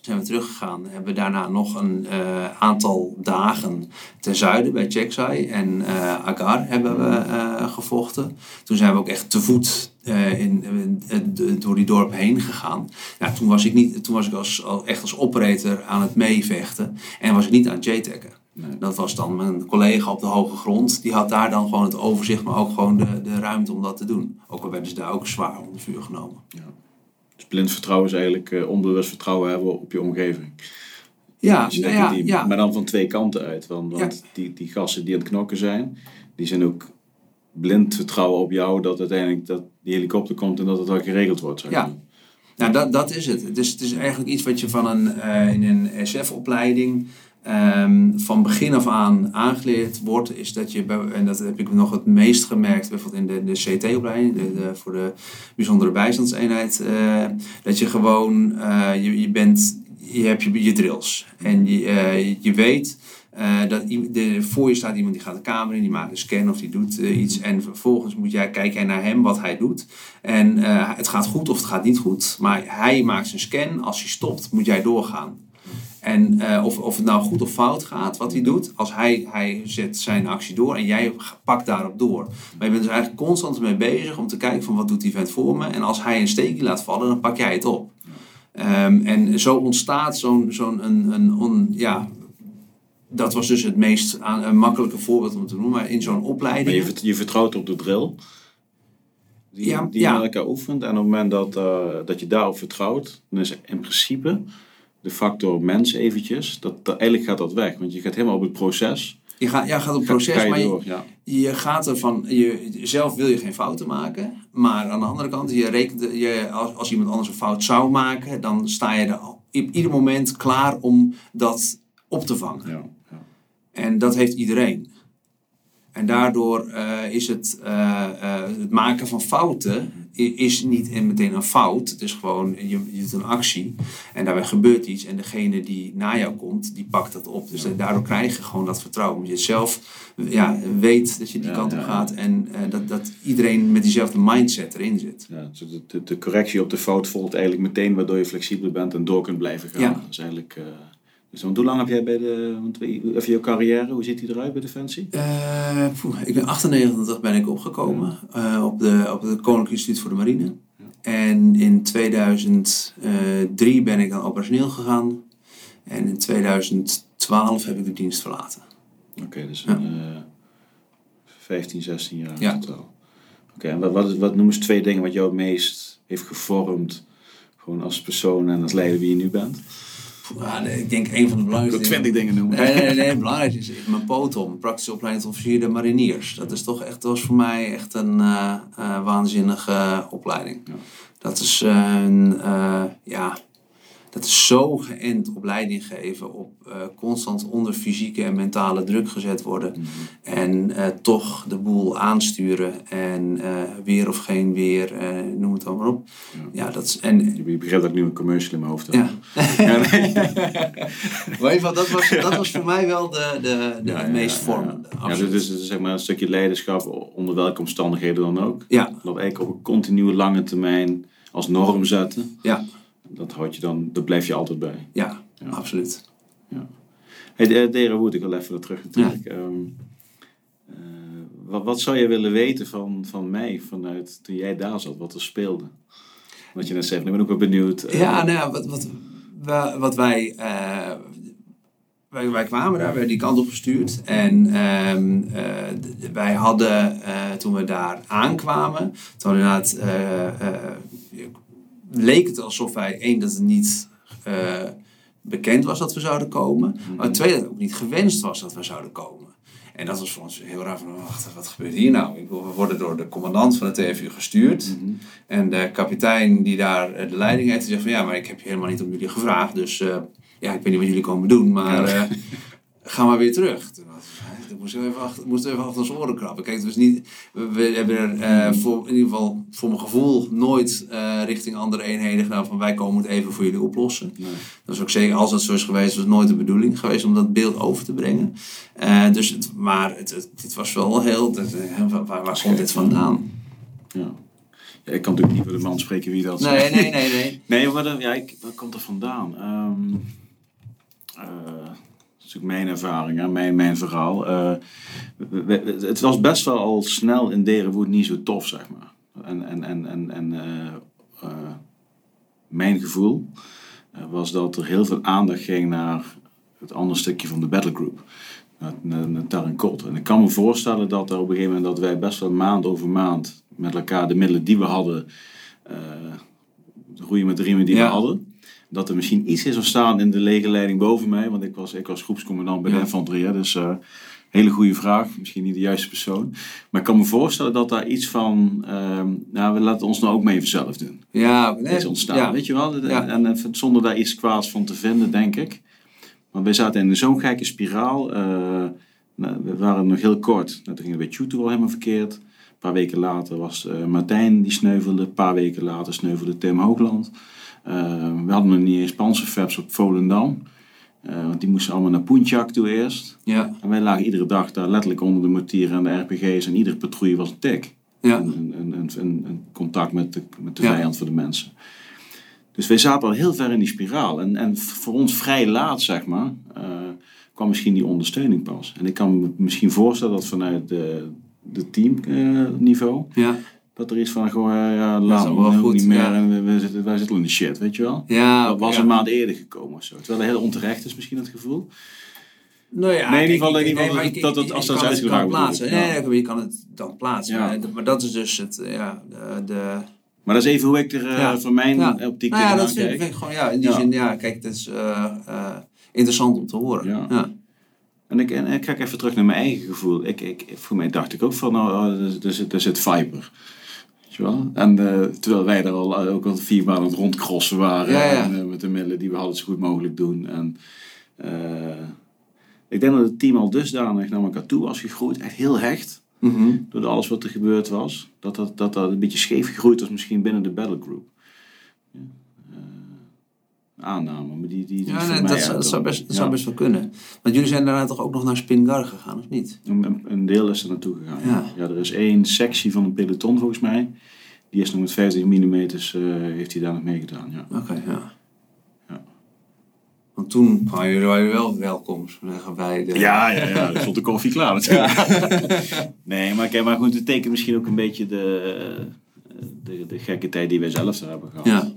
zijn we teruggegaan. Hebben we daarna nog een uh, aantal dagen ten zuiden bij Cheksai en uh, Agar hebben we uh, gevochten. Toen zijn we ook echt te voet in, in, door die dorp heen gegaan. Ja, toen was ik, niet, toen was ik als, echt als operator aan het meevechten en was ik niet aan het JTAGen. Nee. Dat was dan mijn collega op de hoge grond. Die had daar dan gewoon het overzicht, maar ook gewoon de, de ruimte om dat te doen. Ook al werden ze daar ook zwaar onder vuur genomen. Ja. Dus blind vertrouwen is eigenlijk uh, onbewust vertrouwen hebben op je omgeving. Ja, Dus nou ja, die, ja. Maar dan van twee kanten uit. Want, want Ja. die, die gasten die aan het knokken zijn, die zijn ook blind vertrouwen op jou dat uiteindelijk dat die helikopter komt en dat het wel geregeld wordt. Zeg Ja. Nou, dat, dat is het. Het is, het is eigenlijk iets wat je van een, eh, in een SF-opleiding ehm, van begin af aan aangeleerd wordt. Is dat je, bij- en dat heb ik nog het meest gemerkt, bijvoorbeeld in de, de CT-opleiding, de, de- voor de bijzondere bijstandseenheid. eh, dat je gewoon, eh, je, je bent, je hebt je, je drills. En je, je weet eh, dat de, voor je staat iemand die gaat de kamer in, die maakt een scan of die doet eh, iets. En vervolgens moet jij, kijk jij naar hem wat hij doet. En eh, het gaat goed of het gaat niet goed. Maar hij maakt zijn scan. Als hij stopt, moet jij doorgaan. En of, of het nou goed of fout gaat, wat hij doet. Als hij, hij zet zijn actie door en jij pakt daarop door. Maar je bent dus eigenlijk constant mee bezig om te kijken van wat doet die vent voor me. En als hij een steekje laat vallen, dan pak jij het op. Ehm, en zo ontstaat zo'n zo'n een, een ja, dat was dus het meest aan, een makkelijke voorbeeld om te noemen. Maar in zo'n Maar opleiding. je, vert- je vertrouwt op de drill. Die, Ja, die ja. je met elkaar oefent. En op het moment dat, eh, dat je daarop vertrouwt, dan is in principe de factor mens eventjes, dat, dat, eigenlijk gaat dat weg. Want je gaat helemaal op het proces. Je gaat, ja, gaat op Ga- proces, ga je maar je, door, ja. je gaat ervan, je, zelf wil je geen fouten maken, maar aan de andere kant, je rekent, je, als, als iemand anders een fout zou maken, dan sta je er op ieder moment klaar om dat op te vangen. Ja. En dat heeft iedereen. En daardoor eh, is het, eh, eh, het maken van fouten is niet meteen een fout. Het is gewoon, je, je doet een actie en daarbij gebeurt iets. En degene die na jou komt, die pakt dat op. Dus daardoor krijg je gewoon dat vertrouwen. Je zelf ja, weet dat je die Ja, kant op ja. gaat. En dat, dat iedereen met diezelfde mindset erin zit. Ja, dus de, de, de correctie op de fout volgt eigenlijk meteen, waardoor je flexibel bent en door kunt blijven gaan. Ja. Dat is eigenlijk, dus, want hoe lang heb jij bij de, want, even je carrière, hoe ziet die eruit bij Defensie? Eh, poeh, ik ben 98 ben ik opgekomen eh, op, de, op het Koninklijk Instituut voor de Marine. En in 2003 ben ik dan operationeel gegaan. En in 2012 heb ik de dienst verlaten. Oké, dus Ja. een, eh 15, 16 jaar Ja. in totaal. Oké, en wat, wat, noemen ze twee dingen wat jou het meest heeft gevormd, gewoon als persoon en als leider wie je nu bent? De- ik denk een van de belangrijkste dingen. dingen noemen. Nee, nee, nee, het belangrijkste is mijn POTOM, praktische opleiding tot officier der mariniers. Dat is toch echt, was voor mij echt een eh, eh, waanzinnige opleiding. Ja. Dat is een, eh, ja, dat is zo geënt op leiding geven, op eh, constant onder fysieke en mentale druk gezet worden. Mhm. En eh, toch de boel aansturen en eh, weer of geen weer, eh, noem het allemaal op. Ja. Ja, dat is, en Je begrijpt dat ik nu een commercial in mijn hoofd heb. ja. Ja, nee. Maar in ieder geval, dat was, dat was voor mij wel de, de, de Ja, meest ja, vormende. Ja, dus, dus zeg maar een stukje leiderschap onder welke omstandigheden dan ook. Ja, Dat eigenlijk op een continue lange termijn als norm zetten. ja, Dat houd je dan, dat blijf je altijd bij. ja, Ja. absoluut. Hey, uh, Dere Wood, ik wil even terug natuurlijk. Ehm, eh, wat, wat zou je willen weten van, van mij vanuit toen jij daar zat, wat er speelde? Wat je net zei, ik ben ook wel benieuwd. eh, Ja, nou ja, wat, wat, wa- wat wij, eh, wij... Wij kwamen daar, werden die kant op gestuurd. En ehm, eh, wij hadden, eh, toen we daar aankwamen, toen inderdaad, eh, eh, leek het alsof wij, één, dat het niet eh, bekend was dat we zouden komen. Maar twee, dat het ook niet gewenst was dat we zouden komen. En dat was voor ons heel raar van, wacht, wat gebeurt hier nou? Ik we worden door de commandant van de TFU gestuurd. mhm. En de kapitein die daar eh, de leiding heeft, die zegt van ja, maar ik heb je helemaal niet om jullie gevraagd. Dus eh, ja, ik weet niet wat jullie komen doen, maar eh, ga maar weer terug. Toen was- toen moesten we even achter, moesten we even achter ons oren krabben. Kijk, het was niet, we, we hebben er eh, voor, in ieder geval voor mijn gevoel nooit eh, richting andere eenheden gedaan van wij komen het even voor jullie oplossen. Nee. Dat is ook zeker, als het zo is geweest, was het nooit de bedoeling geweest om dat beeld over te brengen. Eh, dus het, maar het, het, dit was wel heel, dat, waar, waar, waar komt dit vandaan? Ja. ja. Ik kan natuurlijk niet voor de man spreken wie dat Nee, zegt. nee, nee, nee. Nee, maar ja, ik, wat komt er vandaan? Eh, dat is natuurlijk mijn ervaring, hè, mijn, mijn verhaal. Eh, we- we- het was best wel al snel in Derenwoerd niet zo tof, zeg maar. En, en, en, en, en eh, eh, mijn gevoel was dat er heel veel aandacht ging naar het andere stukje van de battlegroup. Naar, naar, naar Tarinkot. En ik kan me voorstellen dat er op een gegeven moment dat wij best wel maand over maand met elkaar de middelen die we hadden, roeien met de riemen die Ja. we hadden. Dat er misschien iets is ontstaan in de legerleiding boven mij, want ik was, ik was groepscommandant bij de infanterie. Dus eh, hele goede vraag, misschien niet de juiste persoon. Maar ik kan me voorstellen dat daar iets van, ehm, nou we laten ons nou ook maar even zelf doen. Ja, nee, Is ontstaan, ja. weet je wel? En, Ja. en, en zonder daar iets kwaads van te vinden, denk ik. Want wij zaten in zo'n gekke spiraal. eh, nou, we waren nog heel kort. Nou, toen ging het bij al helemaal verkeerd. Een paar weken later was eh, Martijn die sneuvelde. Een paar weken later sneuvelde Tim Hoogland. Eh, we hadden nog niet eens panzerfabs op Volendam. Eh, want die moesten allemaal naar Poentjak toe eerst. Ja, En wij lagen iedere dag daar letterlijk onder de mortieren en de RPG's. En iedere patrouille was een tik. ja, Een, een, een, een, contact met de, met de Ja. vijand voor de mensen. Dus wij zaten al heel ver in die spiraal. En, en voor ons vrij laat, zeg maar, eh, kwam misschien die ondersteuning pas. En ik kan me misschien voorstellen dat vanuit de, de teamniveau, ja. Dat er iets van, gewoon, ja, is laat wel goed, niet meer. ja. En we, we zitten, wij zitten in de shit, weet je wel. Ja, dat was ja. een maand eerder gekomen of zo. Terwijl dat heel onterecht is misschien het gevoel. Nou ja, Nee, in ieder geval- kijk, in ieder geval maar dat- dat het als dat het uitgedragen wordt, plaatsen. ja. Nee, nee, je kan het dan plaatsen. Ja. Maar, maar dat is dus het, ja, de, de Maar dat is even hoe ik er eh, van mijn optiek nou ja, dat vind, ik gewoon, ja, in die zin, ja, kijk, dat is eh, eh, interessant om te horen. Ja. En ik, en ik kijk even terug naar mijn eigen gevoel. Ik, ik, voor mij dacht ik ook van, nou, oh, er, er zit, er zit Viper. Weet je wel? En eh, terwijl wij er al, ook al vier maanden aan het rondcrossen waren. Ja, ja. En, eh, met de middelen die we hadden zo goed mogelijk doen. En, eh, ik denk dat het team al dusdanig naar elkaar toe was gegroeid. Echt heel hecht. Mhm. Door alles wat er gebeurd was. Dat dat, dat, dat een beetje scheef gegroeid was misschien binnen de battlegroup. Eh, aanname. Maar die, die, die is Ja, nee, dat, zou- best, dat ja. zou best wel kunnen. Want jullie zijn daarna toch ook nog naar Spingar gegaan, of niet? Een, deel is er naartoe gegaan. Ja. Ja. er is één sectie van een peloton volgens mij. Die is nog met 50 mm heeft hij daar nog meegedaan. Ja. Oké, ja. Ja. Want toen waren jullie, waren wel welkom, zeggen, bij de... Ja, ja, ja, er stond de koffie klaar natuurlijk. nee, maar, kijk, maar goed, het tekent misschien ook een beetje de, de, de gekke tijd die wij zelf daar hebben gehad. Ja.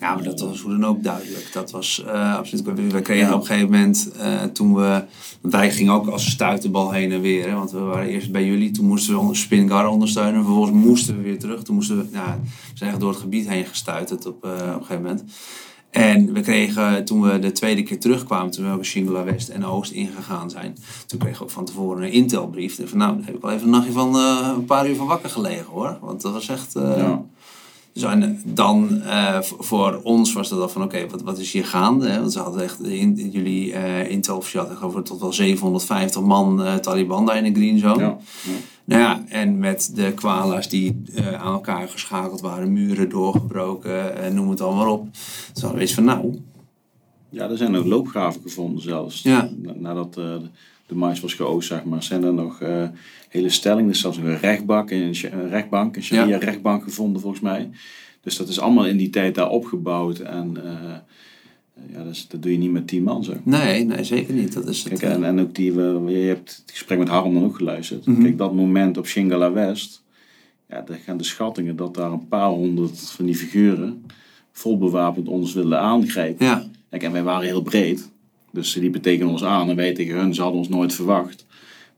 Ja, maar dat was hoe dan ook duidelijk. Dat was eh, absoluut. We, kregen Ja. op een gegeven moment, eh, toen we. Want wij gingen ook als stuiterbal heen en weer. Hè, want we waren eerst bij jullie. Toen moesten we onder Spingar ondersteunen. Vervolgens moesten we weer terug. Toen moesten we. We zijn echt door het gebied heen gestuiterd op, eh, op een gegeven moment. En we kregen, toen we de tweede keer terugkwamen, toen we ook Shingela West en Oost ingegaan zijn, toen kregen we ook van tevoren een intelbrief. En van nou, daar heb ik wel even een nachtje van een paar uur van wakker gelegen hoor. Want dat was echt. Ja. Dus dan eh, voor ons was dat dan van oké, wat, wat is hier gaande? Hè? Want ze hadden echt, in, jullie eh Intel officieel had over tot wel 750 man eh, Taliban daar in de Green Zone. Ja, ja. Nou ja, en met de kwala's die aan elkaar geschakeld waren, muren doorgebroken, noem het allemaal op. Toen hadden we iets van nou, Ja, er zijn ook loopgraven gevonden zelfs. Ja. Na- Nadat de, mais was geoost, zeg maar, zijn er nog eh, hele stellingen. Is zelfs een rechtbank, een, rechtbank, een sharia rechtbank gevonden volgens mij. Dus dat is allemaal in die tijd daar opgebouwd. En eh, ja, dat, doe je niet met tien man, zeg. nee, nee, zeker niet. Dat is het. Kijk, en, en ook die, we- je hebt het gesprek met Harm dan ook geluisterd. Mhm. Kijk, dat moment op Shingala West, ja, daar gaan de schattingen dat daar een paar honderd van die figuren vol bewapend ons wilden aangrijpen. ja, Kijk, en wij waren heel breed. Dus die betekenen ons aan en wij tegen hun. Ze hadden ons nooit verwacht.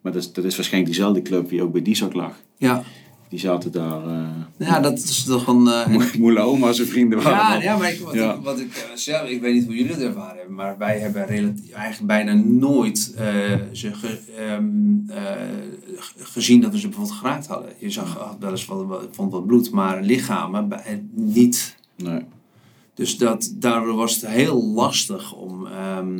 Maar dat is, dat is waarschijnlijk diezelfde club die ook bij Dizak lag. ja. Die zaten daar... eh ja, dat is toch een... en- Moele oma, zijn vrienden waren Ja, ja, maar ik, wat, Ja. Ik, wat ik eh, zelf, ik weet niet hoe jullie het ervaren hebben, maar wij hebben relatief, eigenlijk bijna nooit ze ge- ehm, eh, gezien dat we ze bijvoorbeeld geraakt hadden. Je zag had wel eens wat, vond wat bloed, maar lichamen bij- niet. Nee. Dus dat, daardoor was het heel lastig om, ehm,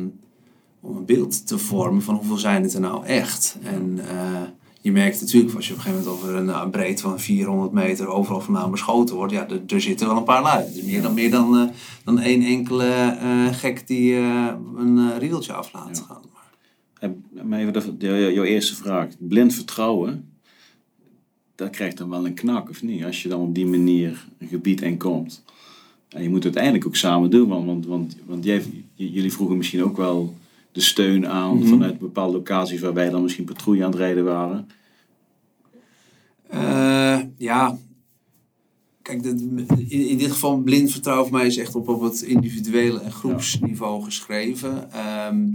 om een beeld te vormen van hoeveel zijn het er nou echt. En eh, je merkt natuurlijk, als je op een gegeven moment over een, nou, een breedte van 400 meter overal vandaan beschoten wordt, ja, er, zitten wel een paar lui. Het is meer dan, meer dan, eh, dan één enkele eh, gek die eh, een riedeltje af laat Ja. gaan. Maar, En- Maar even de, de- jouw eerste vraag. Blind vertrouwen, dat krijgt dan wel een knak, of niet? Als je dan op die manier een gebied in komt. En je moet het uiteindelijk ook samen doen, want, want, want, want jij, j- jullie vroegen misschien ook wel de steun aan Mhm. vanuit bepaalde locaties waar wij dan misschien patrouille aan het rijden waren. Eh, ja, kijk, dit- in, in dit geval blind vertrouwen voor mij is echt op, op het individuele en groepsniveau geschreven. Ehm,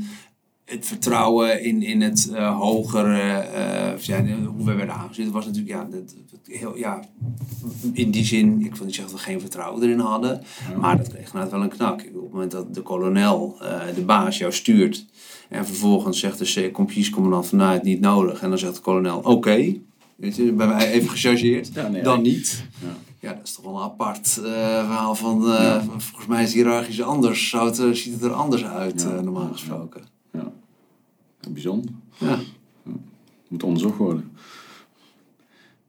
het vertrouwen in, in het eh, hogere, eh, ja, hoe we werden aangezien, was natuurlijk ja, dat, heel, ja, in die zin, ik wil niet zeggen dat we geen vertrouwen erin hadden, maar dat kreeg inderdaad wel een knak. Op het moment dat de kolonel, eh, de baas, jou stuurt en vervolgens zegt de compagniescommandant van nou, het niet nodig. En dan zegt de kolonel, oké, je, bij mij even gechargeerd, Ja, nee, dan niet. Ja. Ja, dat is toch wel een apart verhaal van, volgens mij is het hiërarchisch anders, zou het, ziet het er anders uit, Ja, normaal gesproken. Ja. Bijzonder. Ja. Moet onderzocht worden.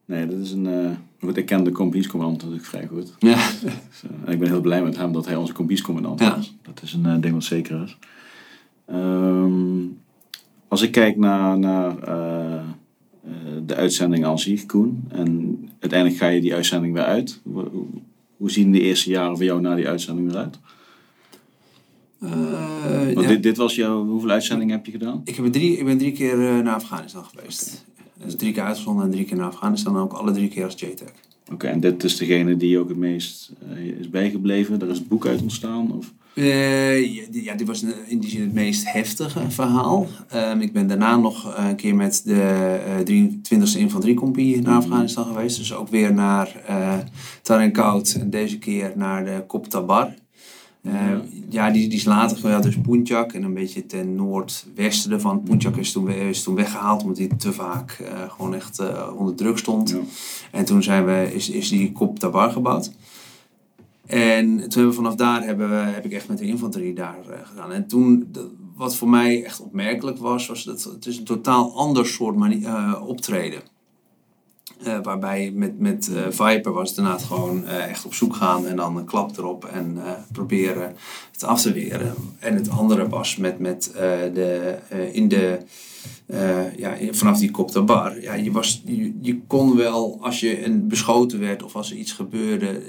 Nee, dat is een... eh, goed, ik ken de compagniescommandant natuurlijk vrij goed. Ja. Dus, eh, en ik ben heel blij met hem dat hij onze compagniescommandant Ja. is. Dat is een eh, ding wat zeker is. Ehm, als ik kijk naar, naar de uitzending aan zich, Koen. En uiteindelijk ga je die uitzending weer uit. Hoe, hoe- hoe zien de eerste jaren voor jou na die uitzending eruit? Eh, Want ja. dit, dit was jouw... Hoeveel uitzendingen heb je gedaan? Ik, heb er drie, ik ben drie keer eh, naar Afghanistan geweest. Dus drie keer uitgezonden en drie keer naar Afghanistan. En ook alle drie keer als JTAC. Oké, en dit is degene die ook het meest eh, is bijgebleven? Daar is het boek uit ontstaan? Of? Ja, die- ja, was in die zin het meest heftige verhaal. Ehm, ik ben daarna nog een keer met de eh 23e Infanteriecompagnie naar Afghanistan geweest. Dus ook weer naar uh, Tarenkoud en deze keer naar de Kop Tabar. Eh, ja, die, die is later geweest, dus Punjak en een beetje ten noordwesten ervan. Punjak is toen, is toen weggehaald omdat hij te vaak eh, gewoon echt eh, onder druk stond. Ja. En toen zijn we, is, is die Kop Tabar gebouwd. En toen hebben we vanaf daar hebben we, heb ik echt met de infanterie daar gedaan. En toen, de- wat voor mij echt opmerkelijk was, was dat het is een totaal ander soort mani- eh, optreden. Eh, waarbij met, met eh, Viper was het inderdaad gewoon eh, echt op zoek gaan en dan een klap erop en proberen het af te weren. En het andere was met, met de, in de, ja, vanaf die kop de bar. Ja, je, was, je, je kon wel, als je een beschoten werd of als er iets gebeurde,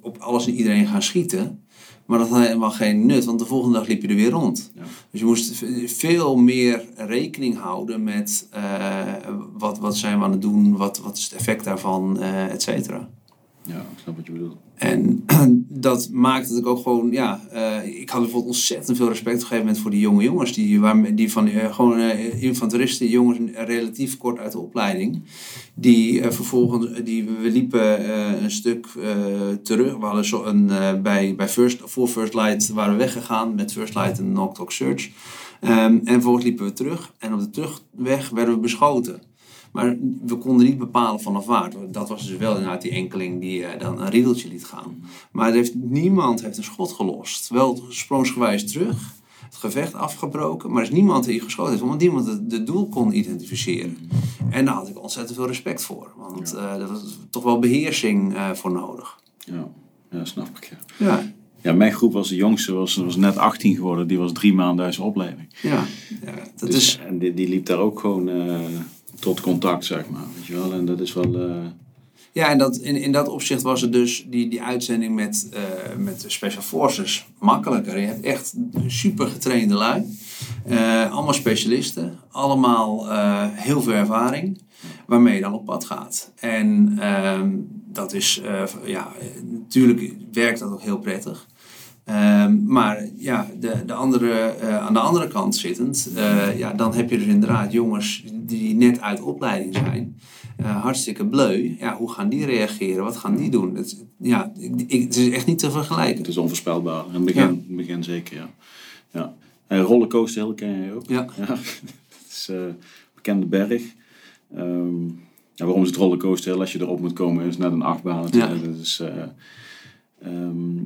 op alles en iedereen gaan schieten. Maar dat had helemaal geen nut, want de volgende dag liep je er weer rond. Ja. Dus je moest veel meer rekening houden met eh, wat, wat zijn we aan het doen, wat, wat is het effect daarvan, eh et cetera. Ja, ik snap wat je bedoelt. En dat maakt dat ik ook gewoon, ja, eh, ik had bijvoorbeeld ontzettend veel respect op een gegeven moment voor die jonge jongens. Die, waar, die van eh, gewoon eh, infanteristen, jongens relatief kort uit de opleiding. Die vervolgens, die, we liepen een stuk terug. We hadden zo een, bij, bij first, voor First Light waren we weggegaan met First Light en Knock Search. Ehm, en vervolgens liepen we terug en op de terugweg werden we beschoten. Maar we konden niet bepalen vanaf waar. Dat was dus wel inderdaad die enkeling die eh, dan een riedeltje liet gaan. Maar er heeft, niemand heeft een schot gelost. Wel sprongsgewijs terug, het gevecht afgebroken, maar er is niemand die geschoten heeft, omdat niemand het doel kon identificeren. En daar had ik ontzettend veel respect voor, want eh daar was toch wel beheersing eh, voor nodig. Ja, ja snap ik. Ja. Ja, ja, mijn groep was de jongste, was, was net 18 geworden. Die was drie maanden uit zijn opleiding. ja, ja dat Dus- is. En die, die liep daar ook gewoon eh, tot contact, zeg maar. Weet je wel? En dat is wel... eh, Ja, en dat, in, in dat opzicht was het dus die, die uitzending met, eh, met Special Forces makkelijker. Je hebt echt super getrainde lui. Eh, allemaal specialisten. Allemaal heel veel ervaring. Waarmee je dan op pad gaat. En ehm, dat is, ja, natuurlijk werkt dat ook heel prettig. Ehm, maar ja, de, de andere, eh, aan de andere kant zittend, eh, ja, dan heb je dus inderdaad jongens die net uit opleiding zijn. Eh, hartstikke bleu. Ja, hoe gaan die reageren? Wat gaan die doen? Het, ja, ik, ik- het is echt niet te vergelijken. het is onvoorspelbaar. In het begin, Ja. in het begin zeker, ja. ja. En rollercoaster hill ken jij ook? Ja. ja. Het is een bekende berg. Ehm, ja, waarom is het rollercoaster hill? Als je erop moet komen is het net een achtbaan. Ja. Eh, ehm,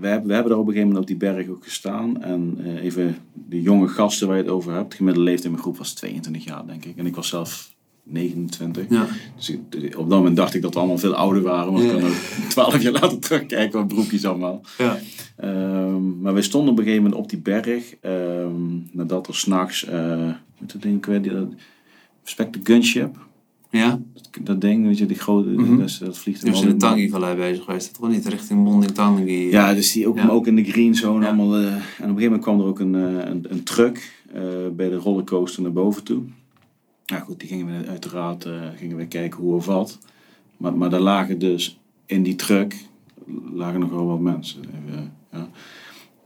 we, hebben, we hebben daar op een gegeven moment op die berg ook gestaan. En eh, even de jonge gasten waar je het over hebt. De gemiddelde leeftijd in mijn groep was 22 jaar, denk ik. En ik was zelf 29. Ja, Dus op dat moment dacht ik dat we allemaal veel ouder waren. Want Ja. ik kan ook 12 jaar later terugkijken wat broekjes allemaal. ja, Ehm, maar wij stonden op een gegeven moment op die berg. ehm, nadat er s'nachts, eh hoe heet dat ding, ik weet dat, Spectre Gunship. Ja. Dat, dat ding, weet je, die grote, Mhm. dat, is- dat vliegt was in de Tangi-vallei bezig geweest. Toch niet richting Bonding Tangi. Ja, dus die ook, Ja. ook in de green zone allemaal. eh, en op een gegeven moment kwam er ook een, eh, een, een truck eh, bij de rollercoaster naar boven toe. Ja goed, die gingen we uiteraard eh, gingen we kijken hoe of wat. Maar, maar daar lagen dus in die truck lagen nog wel wat mensen. Even, ja.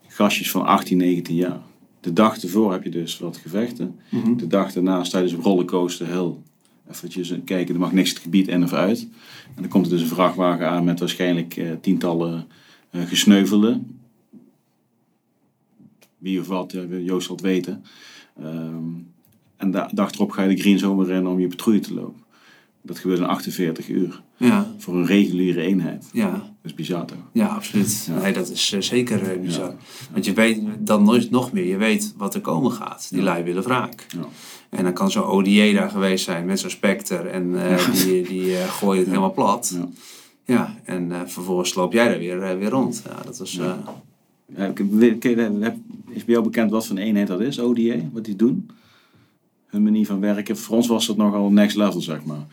Gastjes van 18, 19 jaar. De dag ervoor heb je dus wat gevechten. Mhm. De dag daarna sta je dus op rollercoaster heel eventjes kijken, er mag niks het gebied in of uit. En dan komt er dus een vrachtwagen aan met waarschijnlijk eh, tientallen eh, gesneuvelden. Wie of wat, Joost zal het weten. Ehm, en de dag erop ga je de green zone rennen om je patrouille te lopen. Dat gebeurt in 48 uur. Ja, Voor een reguliere eenheid. ja. Dat is bizar toch? Ja, absoluut. Ja. Nee, dat is eh, zeker eh, bizar. Ja. Want je weet dan nooit nog meer, je weet wat er komen gaat. Die lui willen wraak. Ja. En dan kan zo'n ODA daar geweest zijn met zo'n Spectre en eh, die, die gooien het helemaal plat. Ja. Ja, en vervolgens loop jij er weer, weer rond. Ja, dat was... Is bij jou bekend wat voor een eenheid dat is, ODA? Wat die doen? Hun manier van werken. Voor ons was dat nogal next level, zeg maar.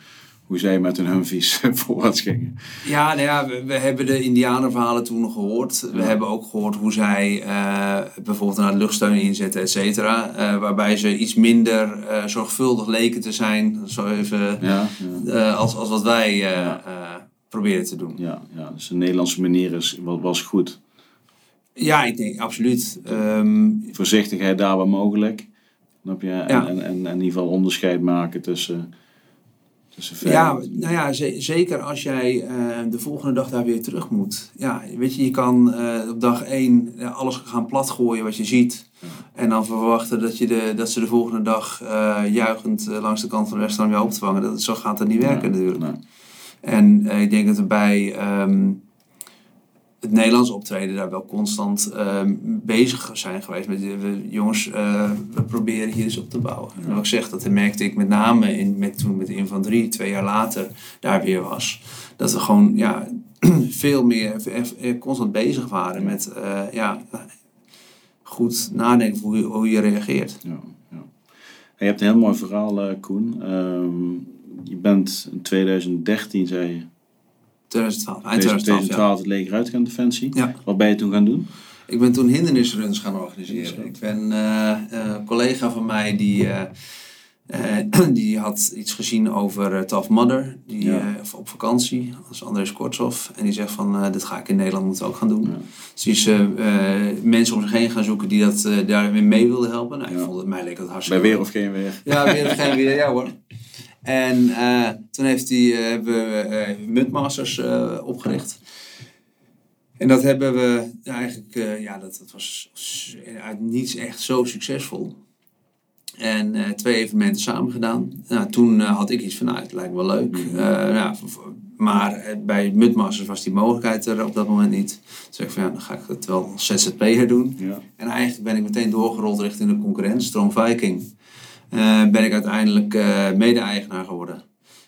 Hoe zij met hun Humvees voorwaarts gingen. Ja, nou ja, we, we hebben de Indianenverhalen toen gehoord. We hebben ook gehoord hoe zij eh, bijvoorbeeld naar luchtsteun inzetten, et cetera. eh, waarbij ze iets minder eh, zorgvuldig leken te zijn, zo even, Ja, ja, als, als wat wij proberen te doen. ja, ja. dus de Nederlandse manier is, was, was goed. Ja, ik denk absoluut. Ehm, Voorzichtigheid daar waar mogelijk. Snap je? En, Ja. en, en, in ieder geval onderscheid maken tussen, tussen Ja, nou ja, ze- zeker als jij eh, de volgende dag daar weer terug moet. Ja, weet je, je kan eh, op dag één eh, alles gaan platgooien wat je ziet. En dan verwachten dat, je de, dat ze de volgende dag juichend langs de kant van de restaurant jou op te vangen. Dat, zo gaat het niet werken Nee, natuurlijk. nee. En ik denk dat er bij ehm, het Nederlands optreden daar wel constant ehm, bezig zijn geweest. Met eh, we, jongens, eh, we proberen hier eens op te bouwen. En wat ik zeg, dat merkte ik met name in, met, toen met de twee jaar later daar weer was. Dat we gewoon ja, veel meer eh, constant bezig waren met ja, goed nadenken hoe je, hoe je reageert. Ja, ja. Je hebt een heel mooi verhaal, Koen. Ehm, je bent in 2013, zei je, 2012, eind 2012, ja. 2012 het leger uitgaan defensie. Ja. Wat ben je toen gaan doen? Ik ben toen hindernisruns gaan organiseren. Ik ben eh, eh, een collega van mij die, eh, die had iets gezien over uh, Tough Mudder. Die, Ja. op vakantie, is Andres Kortzoff. En die zegt van, dit ga ik in Nederland moeten ook gaan doen. Ja. Dus die is mensen om zich heen gaan zoeken die dat, daarmee mee wilden helpen. Nou, ik vond het, mij leek dat Bij hartstikke weer leuk. of geen weer? Ja, weer of geen weer, ja hoor. En eh, toen heeft hij, eh, hebben we Mudmasters eh, opgericht. En dat hebben we eigenlijk, ja, dat, dat was uit niets echt zo succesvol. En twee evenementen samen gedaan. Nou, toen had ik iets van, nou, het lijkt me wel leuk. Mhm. V- maar bij Mudmasters was die mogelijkheid er op dat moment niet. Toen zei ik van, ja, dan ga ik het wel als ZZP'er doen. Ja. En eigenlijk ben ik meteen doorgerold richting de concurrent, Strong Viking. Eh, ben ik uiteindelijk eh, mede-eigenaar geworden.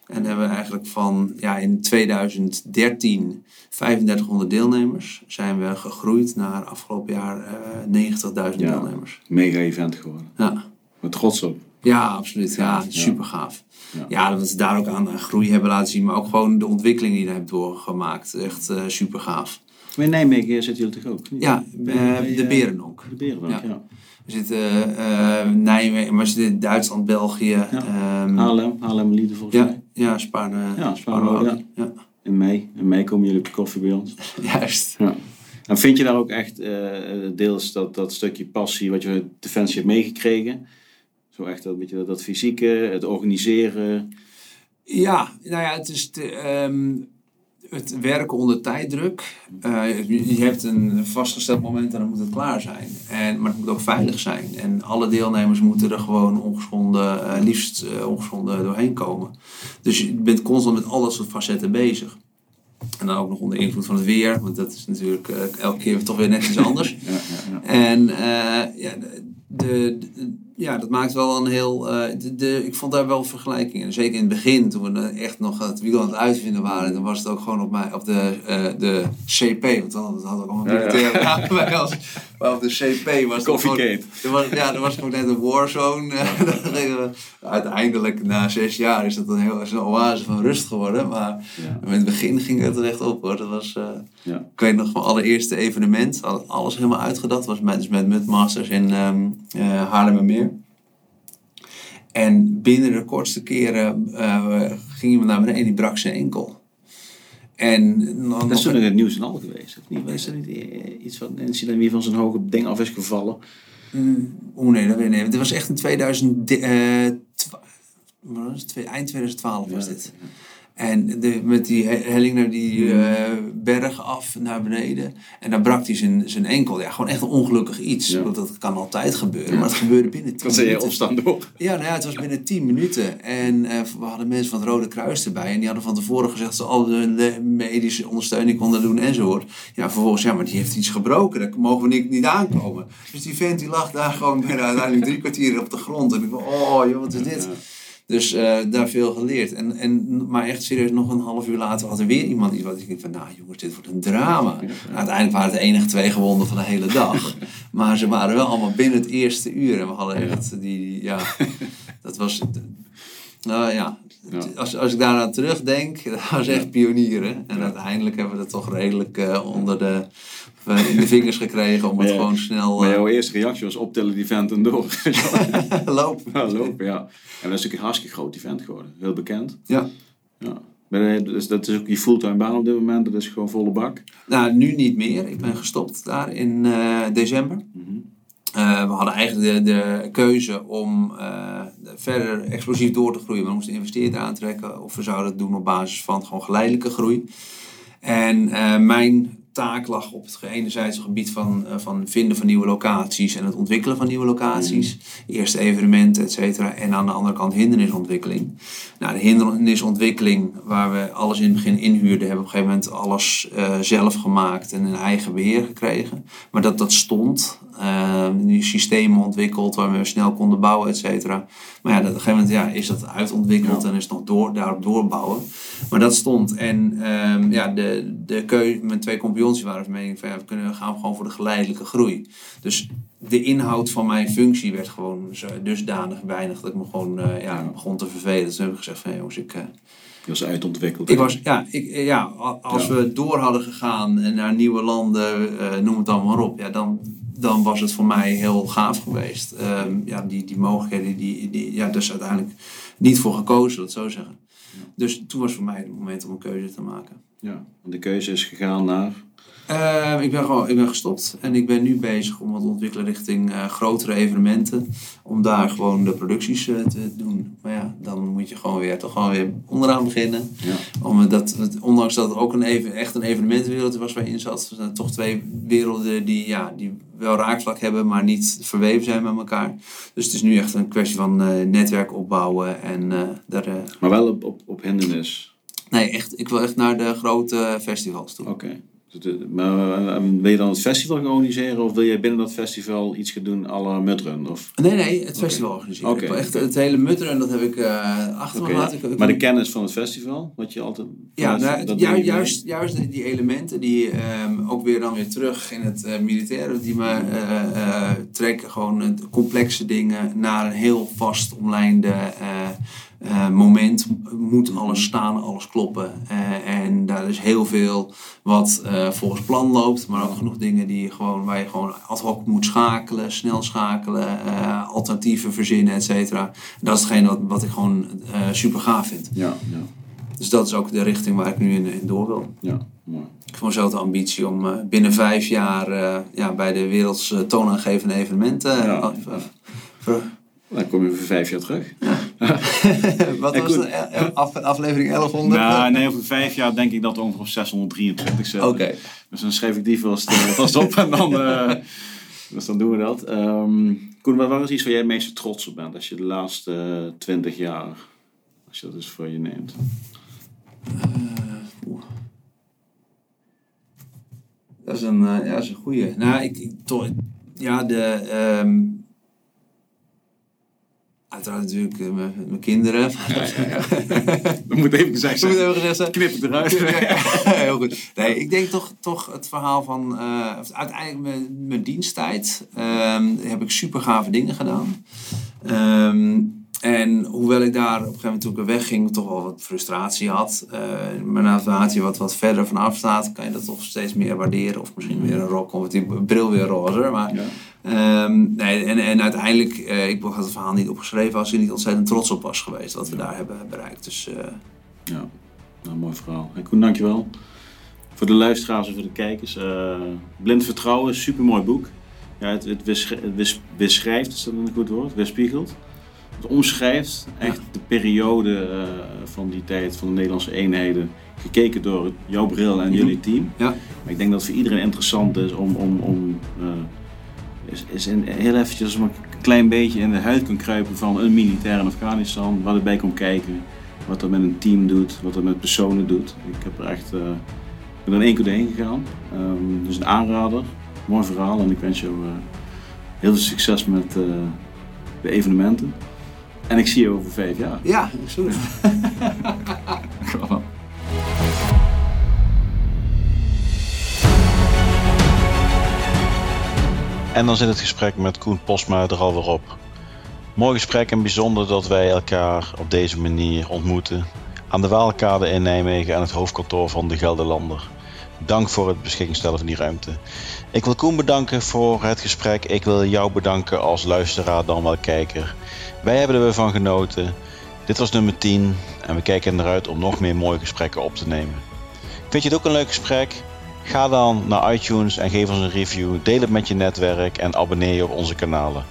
En hebben we eigenlijk van ja, in 2013 3500 deelnemers. Zijn we gegroeid naar afgelopen jaar eh 90.000 Ja. deelnemers. Mega event geworden. Ja. Met trots op. ja, absoluut. Ja, Ja. super gaaf. Ja. Ja. dat we ze daar ook aan aan groei hebben laten zien. Maar ook gewoon de ontwikkeling die je hebt doorgemaakt. Echt eh, super gaaf. Maar in Nijmegen zitten jullie toch ook? niet? Ja, bij, de Berenhonk. De Ja. Ja. We zitten eh Nijmegen, maar we zitten in Duitsland, België. Ja. ehm, Haarlem, Haarlem Lieden volgens Ja, mij. ja Spaarne. Ja, Spaarne ook. ja. In mei. In mei komen jullie op de koffie bij ons. Juist. Ja. En vind je daar ook echt eh, deels dat, dat stukje passie wat je uit Defensie hebt meegekregen? Zo echt dat, beetje dat, dat fysieke, het organiseren. Ja, nou ja, het is ehm, het werken onder tijddruk. Eh, je je hebt een vastgesteld moment en dan moet het klaar zijn. En, maar het moet ook veilig zijn. En alle deelnemers moeten er gewoon ongeschonden, eh, liefst eh, ongeschonden doorheen komen. Dus je bent constant met alle soort facetten bezig. En dan ook nog onder invloed van het weer, want dat is natuurlijk elke keer toch weer net iets anders. Ja, ja, ja. En ja, de, de, de- ja, dat maakt wel een heel. eh, de, de, ik vond daar wel vergelijkingen. Zeker in het begin, toen we echt nog het wiel aan het uitvinden waren, dan was het ook gewoon op, mij, op de, eh, de CP. Want dan hadden we ook allemaal Ja, ja. militaire namen bij ons. Maar op de CP was het Coffee gewoon. Er was, ja, er was gewoon net een warzone. Uiteindelijk, na zes jaar, is dat een heel is een oase van rust geworden. Maar Ja. in het begin ging het er echt op hoor. Dat was. eh, Ja. ik weet nog mijn allereerste evenement, had alles helemaal uitgedacht, was met, dus met Mudmasters in ehm eh, Haarlemmermeer. En binnen de kortste keren eh ging iemand naar beneden en die brak zijn enkel. En dan Dat is toen in het nieuws en al geweest, of niet? Is er niet iets van een incident wie van zijn hoge ding af is gevallen? Mm, Oeh nee, dat weet ik niet. Dit was echt in 2000, eh, het? Eind 2012 was Ja. En de, met die he- helling naar die eh, berg af naar beneden. En dan brak hij zijn, zijn enkel. Ja, gewoon echt een ongelukkig iets. Ja. Want dat kan altijd gebeuren. Maar het gebeurde binnen 10 Dan zei je minuten. opstaan door. Ja, nou ja, het was binnen 10 minuten. En eh, we hadden mensen van het Rode Kruis erbij. En die hadden van tevoren gezegd dat ze al de medische ondersteuning konden doen enzovoort. Ja, vervolgens, ja, maar die heeft iets gebroken. Daar mogen we niet, niet aankomen. Dus die vent die lag daar gewoon bijna uiteindelijk drie kwartier op de grond. En ik dacht, oh joh, wat is dit? Ja. Dus eh, daar veel geleerd. En, en, maar echt serieus, nog een half uur later had er weer iemand iets wat ik denk van, nou jongens, dit wordt een drama. Nou, uiteindelijk waren het de enige twee gewonden van de hele dag. maar ze waren wel allemaal binnen het eerste uur. En we hadden echt die, ja, dat was, nou ja, Ja. Als, als ik daaraan terugdenk, dat was echt pionieren. En uiteindelijk hebben we het toch redelijk eh, onder de, in de vingers gekregen om het Maar ja, gewoon snel Maar eh, jouw eerste reactie was optillen die vent en door. lopen. ja, lopen, ja. En dat is natuurlijk een hartstikke groot event geworden. Heel bekend. Ja. Ja. Maar dat- dus dat is ook je fulltime baan op dit moment. Dat is gewoon volle bak. Nou, nu niet meer. Ik ben gestopt daar in eh, december. Mhm. Eh, we hadden eigenlijk de, de keuze om eh, verder explosief door te groeien. We moesten investeerders aantrekken of we zouden het doen op basis van gewoon geleidelijke groei. En eh, mijn taak lag op het enerzijds gebied van, eh, van vinden van nieuwe locaties en het ontwikkelen van nieuwe locaties. Eerste evenementen, et cetera. En aan de andere kant hindernisontwikkeling. Nou, de hindernisontwikkeling, waar we alles in het begin inhuurden, hebben we op een gegeven moment alles eh, zelf gemaakt en in eigen beheer gekregen. Maar dat dat stond, die systemen ontwikkeld waarmee we snel konden bouwen, et cetera. Maar ja, op een gegeven moment ja, is dat uitontwikkeld Ja. en is het nog door, daarop doorbouwen. Maar dat stond. En ehm, ja, de, de keu, mijn twee compagnons waren van mening van ja, we kunnen, gaan gewoon voor de geleidelijke groei. Dus de inhoud van mijn functie werd gewoon dusdanig weinig dat ik me gewoon eh, ja, begon te vervelen. Dus toen heb ik gezegd van jongens, ik, eh, Die was uitontwikkeld. ik was, ja, ik, ja, als Ja. we door hadden gegaan en naar nieuwe landen, noem het dan maar op, ja, dan, dan was het voor mij heel gaaf geweest. Ehm, ja, die, die mogelijkheden, die, die, ja, dus uiteindelijk niet voor gekozen, dat zo zeggen. Dus toen was voor mij het moment om een keuze te maken. Ja. En de keuze is gegaan naar... Eh, ik, ben gewoon, ik ben gestopt en ik ben nu bezig om wat te ontwikkelen richting eh, grotere evenementen. Om daar gewoon de producties eh, te doen. Maar ja, dan moet je gewoon weer, toch gewoon weer onderaan beginnen. Ja. Om dat, ondanks dat het ook een even, echt een evenementenwereld was waar je in zat, zijn het toch twee werelden die, ja, die wel raakvlak hebben, maar niet verweven zijn met elkaar. Dus het is nu echt een kwestie van netwerk opbouwen en daar. Maar wel op, op, op hindernis. Nee, echt, ik wil echt naar de grote festivals toe. Oké. Dus Maar eh, wil je dan het festival gaan organiseren? Of wil je binnen dat festival iets gaan doen à la Mudrun? Of... Nee, nee, het festival organiseren. Oké, Ik wil echt het hele mutteren, dat heb ik eh achter me ik- Maar de kennis van het festival, wat je altijd... Ja, nou, dat ju- juist, juist die- elementen die ehm, ook weer dan weer terug in het eh, militaire, die me eh, eh, trekken gewoon eh, complexe dingen naar een heel vast omlijnde eh, moment. Moet alles staan, alles kloppen. Eh, en daar is heel veel wat eh, volgens plan loopt, maar ook genoeg dingen die je gewoon, waar je gewoon ad hoc moet schakelen, snel schakelen, alternatieven verzinnen, et cetera. Dat is hetgeen wat, wat ik gewoon super gaaf vind. Ja, ja, Dus dat is ook de richting waar ik nu in, in door wil. ja. Mooi. Ik heb gewoon zo de ambitie om binnen vijf jaar ja, bij de werelds toonaangevende evenementen. Ja. Dan kom je over vijf jaar terug. Wat was de eh, af, aflevering 1100? Nou, nee, over vijf jaar denk ik dat we ongeveer op 623 zitten. Oké. Dus dan schrijf ik die vast, eh, vast op en dan, eh, dus dan doen we dat. Ehm Koen, wat is iets waar jij het meest trots op bent als je de laatste twintig jaar, als je dat eens voor je neemt? Oeh. Dat is een, eh, ja, dat is een goeie. Nou, ik, ik toch, ja, de. ehm, uiteraard natuurlijk eh, mijn mijn kinderen. Dat moet even gezegd Dat moet zijn. even gezegd zijn. Knip het eruit. Heel goed. Nee, ik denk toch, toch het verhaal van eh, uiteindelijk mijn, mijn diensttijd ehm, heb ik super gave dingen gedaan. Ehm, en hoewel ik daar op een gegeven moment toen ik er wegging toch wel wat frustratie had. eh maar naarmate je wat, wat verder vanaf staat, kan je dat toch steeds meer waarderen. Of misschien weer een rok, of die bril weer roze. Maar Ja. Ehm, nee, en, en uiteindelijk, eh, ik had het verhaal niet opgeschreven als ik niet ontzettend trots op was geweest wat we daar hebben bereikt. Dus eh, Ja, nou, mooi verhaal. Hey, Koen, dankjewel. Voor de luisteraars en voor de kijkers. eh, Blind Vertrouwen, super mooi boek. Ja, het, het, weersch- het weers- weerschrijft, is dat een goed woord? Weerspiegelt. Het omschrijft echt de periode eh, van die tijd van de Nederlandse eenheden. Gekeken door jouw bril en Mhm. jullie team. Ja. Maar ik denk dat het voor iedereen interessant is om, om, om eh, is, is in, heel eventjes maar een klein beetje in de huid kan kruipen van een militair in Afghanistan. Wat erbij komt kijken. Wat dat met een team doet. Wat dat met personen doet. Ik heb er echt, ik ben er in één keer doorheen gegaan. Ehm, dus een aanrader. Mooi verhaal. En ik wens jou heel veel succes met de evenementen. En ik zie je over vijf jaar. ja, is goed. En dan zit het gesprek met Koen Posma er alweer op. Mooi gesprek en bijzonder dat wij elkaar op deze manier ontmoeten. Aan de Waalkade in Nijmegen aan het hoofdkantoor van de Gelderlander. Dank voor het beschikking stellen van die ruimte. Ik wil Koen bedanken voor het gesprek. Ik wil jou bedanken als luisteraar dan wel kijker. Wij hebben er weer van genoten. Dit was nummer 10 en we kijken eruit om nog meer mooie gesprekken op te nemen. Vind je het ook een leuk gesprek? Ga dan naar iTunes en geef ons een review. Deel het met je netwerk en abonneer je op onze kanalen.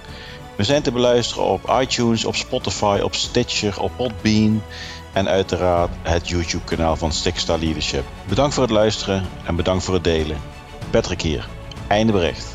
We zijn te beluisteren op iTunes, op Spotify, op Stitcher, op Podbean en uiteraard het YouTube-kanaal van Stickstar Leadership. Bedankt voor het luisteren en bedankt voor het delen. Patrick hier. Einde bericht.